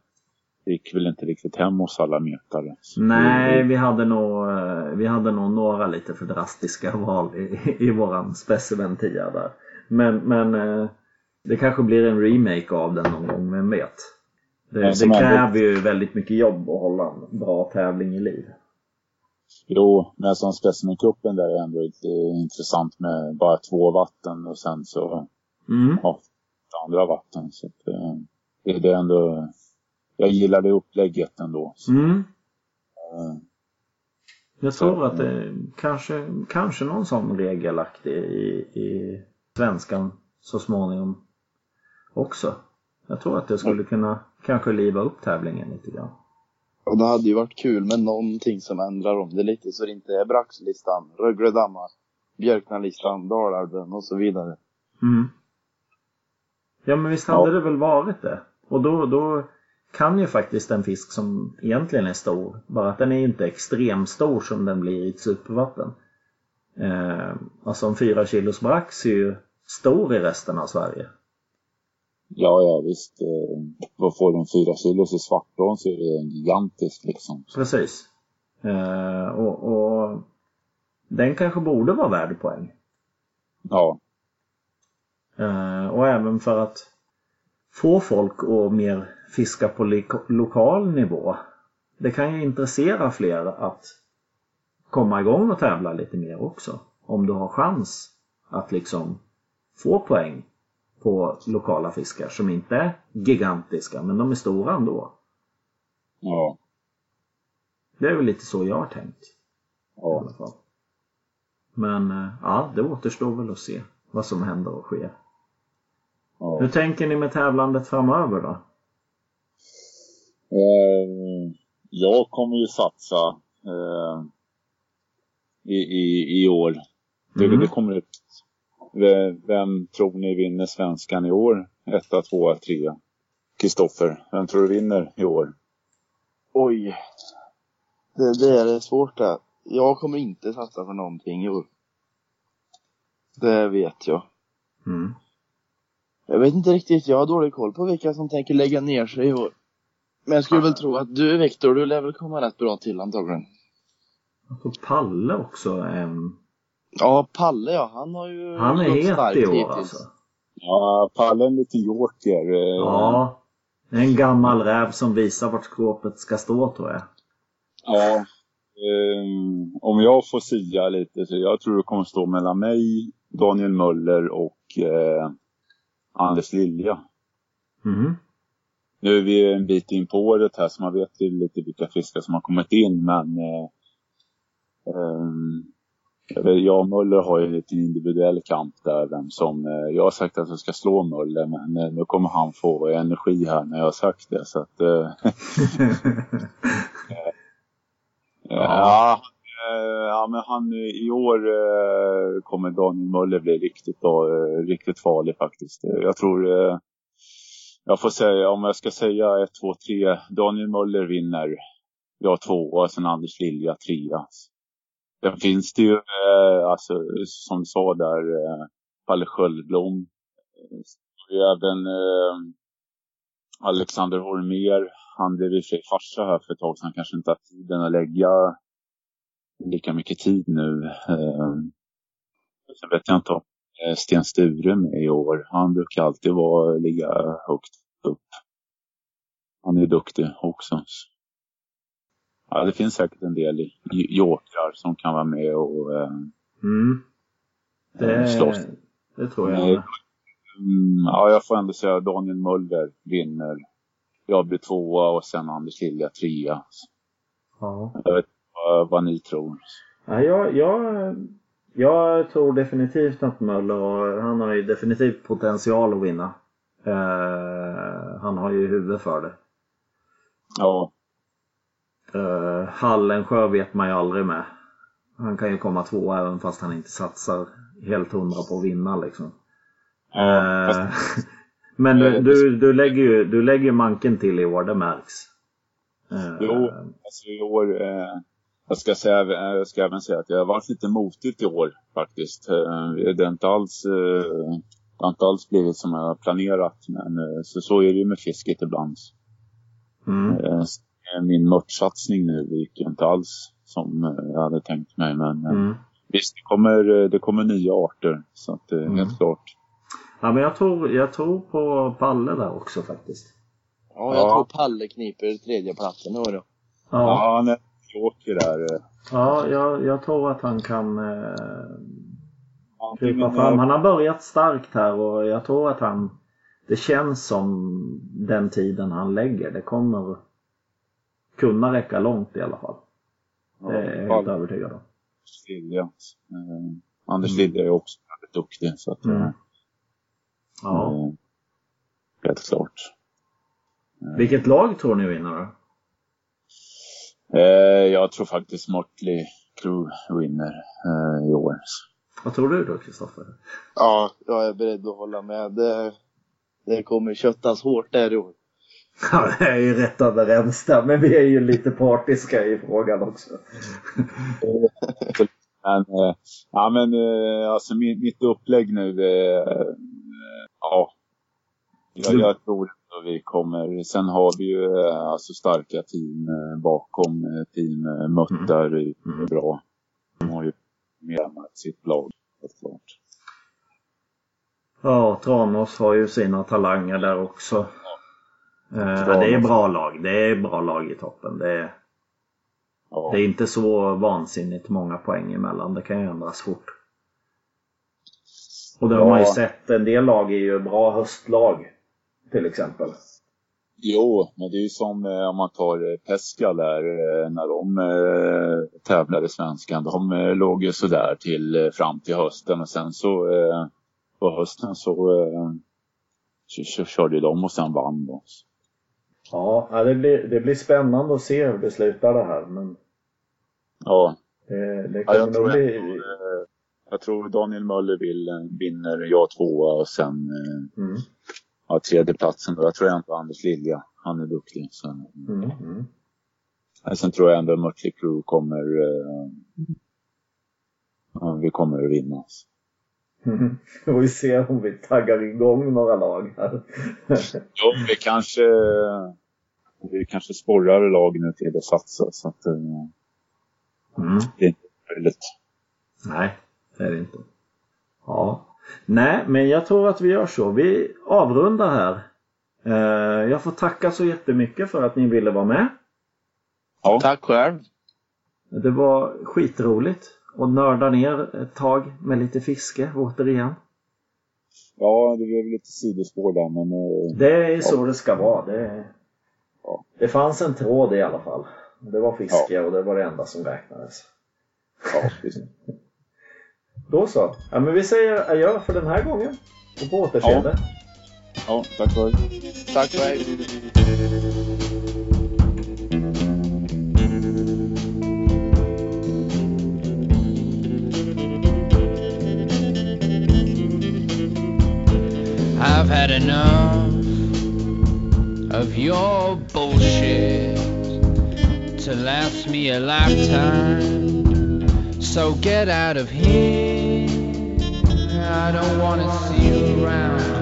det gick väl inte riktigt hem hos alla metare. Nej, det- vi hade nog, eh, vi hade nog några lite för drastiska val i, i våran specimen 10 där. Men, men eh, det kanske blir en remake av den någon gång, vem vet? Det, det kräver ju väldigt mycket jobb att hålla en bra tävling i liv. Jo, men som Specimen-cupen där är ändå lite intressant med bara två vatten och sen så Mm. ja, andra vatten. Så att, eh, det, det är ändå, jag gillar det upplägget ändå. Så, Mm. eh, Jag tror att det kanske, kanske någon sån regelaktig i, i svenskan så småningom också. Jag tror att det skulle kunna kanske liva upp tävlingen lite grann. Och det hade ju varit kul med någonting som ändrar om det lite så det inte är Braxlistan, Rögledammar, Björknalistan, Dalälven och så vidare. Mm. Ja men visst hade det väl varit det. Och då, då kan ju faktiskt en fisk som egentligen är stor, bara att den är inte extremstor som den blir i ett supervatten. Eh, alltså en 4 kilos brax är ju stor i resten av Sverige. Ja, ja visst. Eh, vad får de fyra kilos i svartån så är det en gigantisk liksom. Precis. Eh, och, och den kanske borde vara värd poäng. Ja, Eh, och även för att få folk att mer fiska på lokal nivå. Det kan ju intressera fler att komma igång och tävla lite mer också. Om du har chans att liksom få poäng på lokala fiskar som inte är gigantiska men de är stora ändå. ja, Det är väl lite så jag har tänkt. I ja. alla fall. Men eh, ja, det återstår väl att se vad som händer och sker. ja. Hur tänker ni med tävlandet framöver då? Eh, jag kommer ju satsa eh, i, i, i år. Det, Mm. det kommer. Vem, tror ni vinner svenskan i år? Etta, tvåa, trea. Kristoffer, vem tror du vinner i år? Oj. Det, det är svårt där. Jag kommer inte satsa för någonting i år. Det vet jag. Mm. Jag vet inte riktigt, jag har dålig koll på vilka som tänker lägga ner sig i år. Men jag skulle väl tro att du Viktor, du lär väl komma rätt bra till antagligen. Jag tror Palle också är en... Ja, Palle ja, han har ju Han är het i år hittills. alltså. Ja, Palle en liten joker. Eh, Ja. Det är en gammal räv som visar vart skåpet ska stå tror jag. Ja, eh, om jag får sia lite så jag tror det kommer stå mellan mig, Daniel Möller och eh, Anders Lilja. Mhm. Nu är vi en bit in på året här så man vet ju lite vilka fiskar som har kommit in men eh, ehm, jag, och Möller har ju en liten individuell kamp där vem som, eh, jag har sagt att jag ska slå Möller men eh, nu kommer han få energi här när jag har sagt det så att eh, Ja, ja men han i år kommer Daniel Möller bli riktigt riktigt farlig faktiskt. Jag tror, jag får säga, om jag ska säga 1, 2, 3, Daniel Möller vinner. Jag tvåa, sen Anders Lilja trea. Sen finns det ju, eh, alltså som du sa där, eh, Palle Sköldblom. Eh, så är även eh, Alexander Holmér. Han blev i och för sig farsa här för ett tag sedan. Kanske inte har tiden att lägga lika mycket tid nu. Eh, sen vet jag inte om eh, Sten Sture med i år. Han brukar alltid vara, ligga högt upp. Han är duktig också. Ja, det finns säkert en del jokrar som kan vara med och eh, Mm. Det, slåss. det tror jag. Med. Mm, ja, jag får ändå säga Daniel Möller vinner. Jag blir tvåa och sen Anders Lilja trea. Ja. Jag vet vad, vad ni tror. Ja, jag, jag, jag tror definitivt att Möller han har ju definitivt potential att vinna. Eh, han har ju huvud för det. Ja, Uh, Hallensjö vet man ju aldrig med. Han kan ju komma två även fast han inte satsar helt hundra på att vinna liksom. ja Eh, fast, Men du, Eh, du, du lägger ju du lägger manken till i år, det märks. Eh, jo, alltså i år. Eh, jag, ska säga, eh, jag ska även säga att jag har varit lite motigt i år faktiskt. Eh, det, är inte alls, eh, det har inte alls blivit som jag har planerat. Men eh, så, så är det ju med fisket ibland. Mm. Eh, min mörtsatsning nu gick inte alls som eh, jag hade tänkt mig. Men eh, Mm. visst, det kommer, det kommer nya arter. Så att, Mm. helt klart. Ja, men jag tror, jag tror på Palle där också faktiskt. Ja, jag Ja. tror Palle kniper tredje platsen då. Ja, Ja, han är joker där. ja jag, jag tror att han kan eh, krypa fram. Han har börjat starkt här och jag tror att han det känns som den tiden han lägger. Det kommer kunna räcka långt i alla fall. Det är jag helt övertygad om. Lilja. Eh, Anders Lilja är också väldigt duktig. Så att, Mm. eh, Ja. eh, helt klart. Vilket lag tror ni vinner då? Eh, jag tror faktiskt Motley Crue vinner eh, i år. Vad tror du då Kristoffer? Ja, jag är beredd att hålla med. Det, det kommer köttas hårt där i år. Ja, det är ju rätt överens där, men vi är ju lite partiska i frågan också. Men, eh, ja, men eh, alltså mitt, mitt upplägg nu, eh, ja. Jag, jag tror att vi kommer. Sen har vi ju alltså starka team bakom. Team Muttar är Mm. bra. De har ju med sitt lag. helt klart. Ja, Tranås har ju sina talanger där också. Eh, Tranås. det är bra lag. Det är bra lag i toppen. Det är, Ja. det är inte så vansinnigt många poäng emellan. Det kan ju ändras fort. Och det har man ju Ja. sett. En del lag är ju bra höstlag. Till exempel. Jo, men det är ju som eh, om man tar eh, Pesca där eh, när de eh, tävlade i Svenskan. De eh, låg ju sådär till eh, fram till hösten och sen så eh, på hösten så, eh, så, så körde de och sen vann de. Ja, det blir, det blir spännande att se hur det slutar det här. Men Ja, det, det ja jag, tror bli... ändå, eh, jag tror Daniel Möller vill, eh, vinner, jag tvåa och sen eh, Mm, ja, tredjeplatsen. Jag tror ändå Anders Lilja, han är duktig. Så, mm, mm. Sen tror jag ändå Mötley Crüe kommer, ja, vi kommer att vinna. Mm. Får vi se om vi taggar igång några lag här. Ja, vi kanske, vi kanske sporrar lag nu till att satsa så att eh, Mm. det är inte möjligt. Nej, det är det inte. Ja. Nej, men jag tror att vi gör så. Vi avrundar här. Eh, Jag får tacka så jättemycket för att ni ville vara med. Ja, Tack själv. Det var skitroligt att nörda ner ett tag med lite fiske återigen. ja det blev lite sidospår där men eh, Det är så det ska vara. Det, Ja. det fanns en tråd i alla fall. Det var fiske och det var det enda som räknades. ja. Då så. Ja, men vi säger adjö för den här gången. Och på återseende. ja tack för Tack själv. I've had enough of your bullshit to last me a lifetime. So get out of here. I don't want to see you around.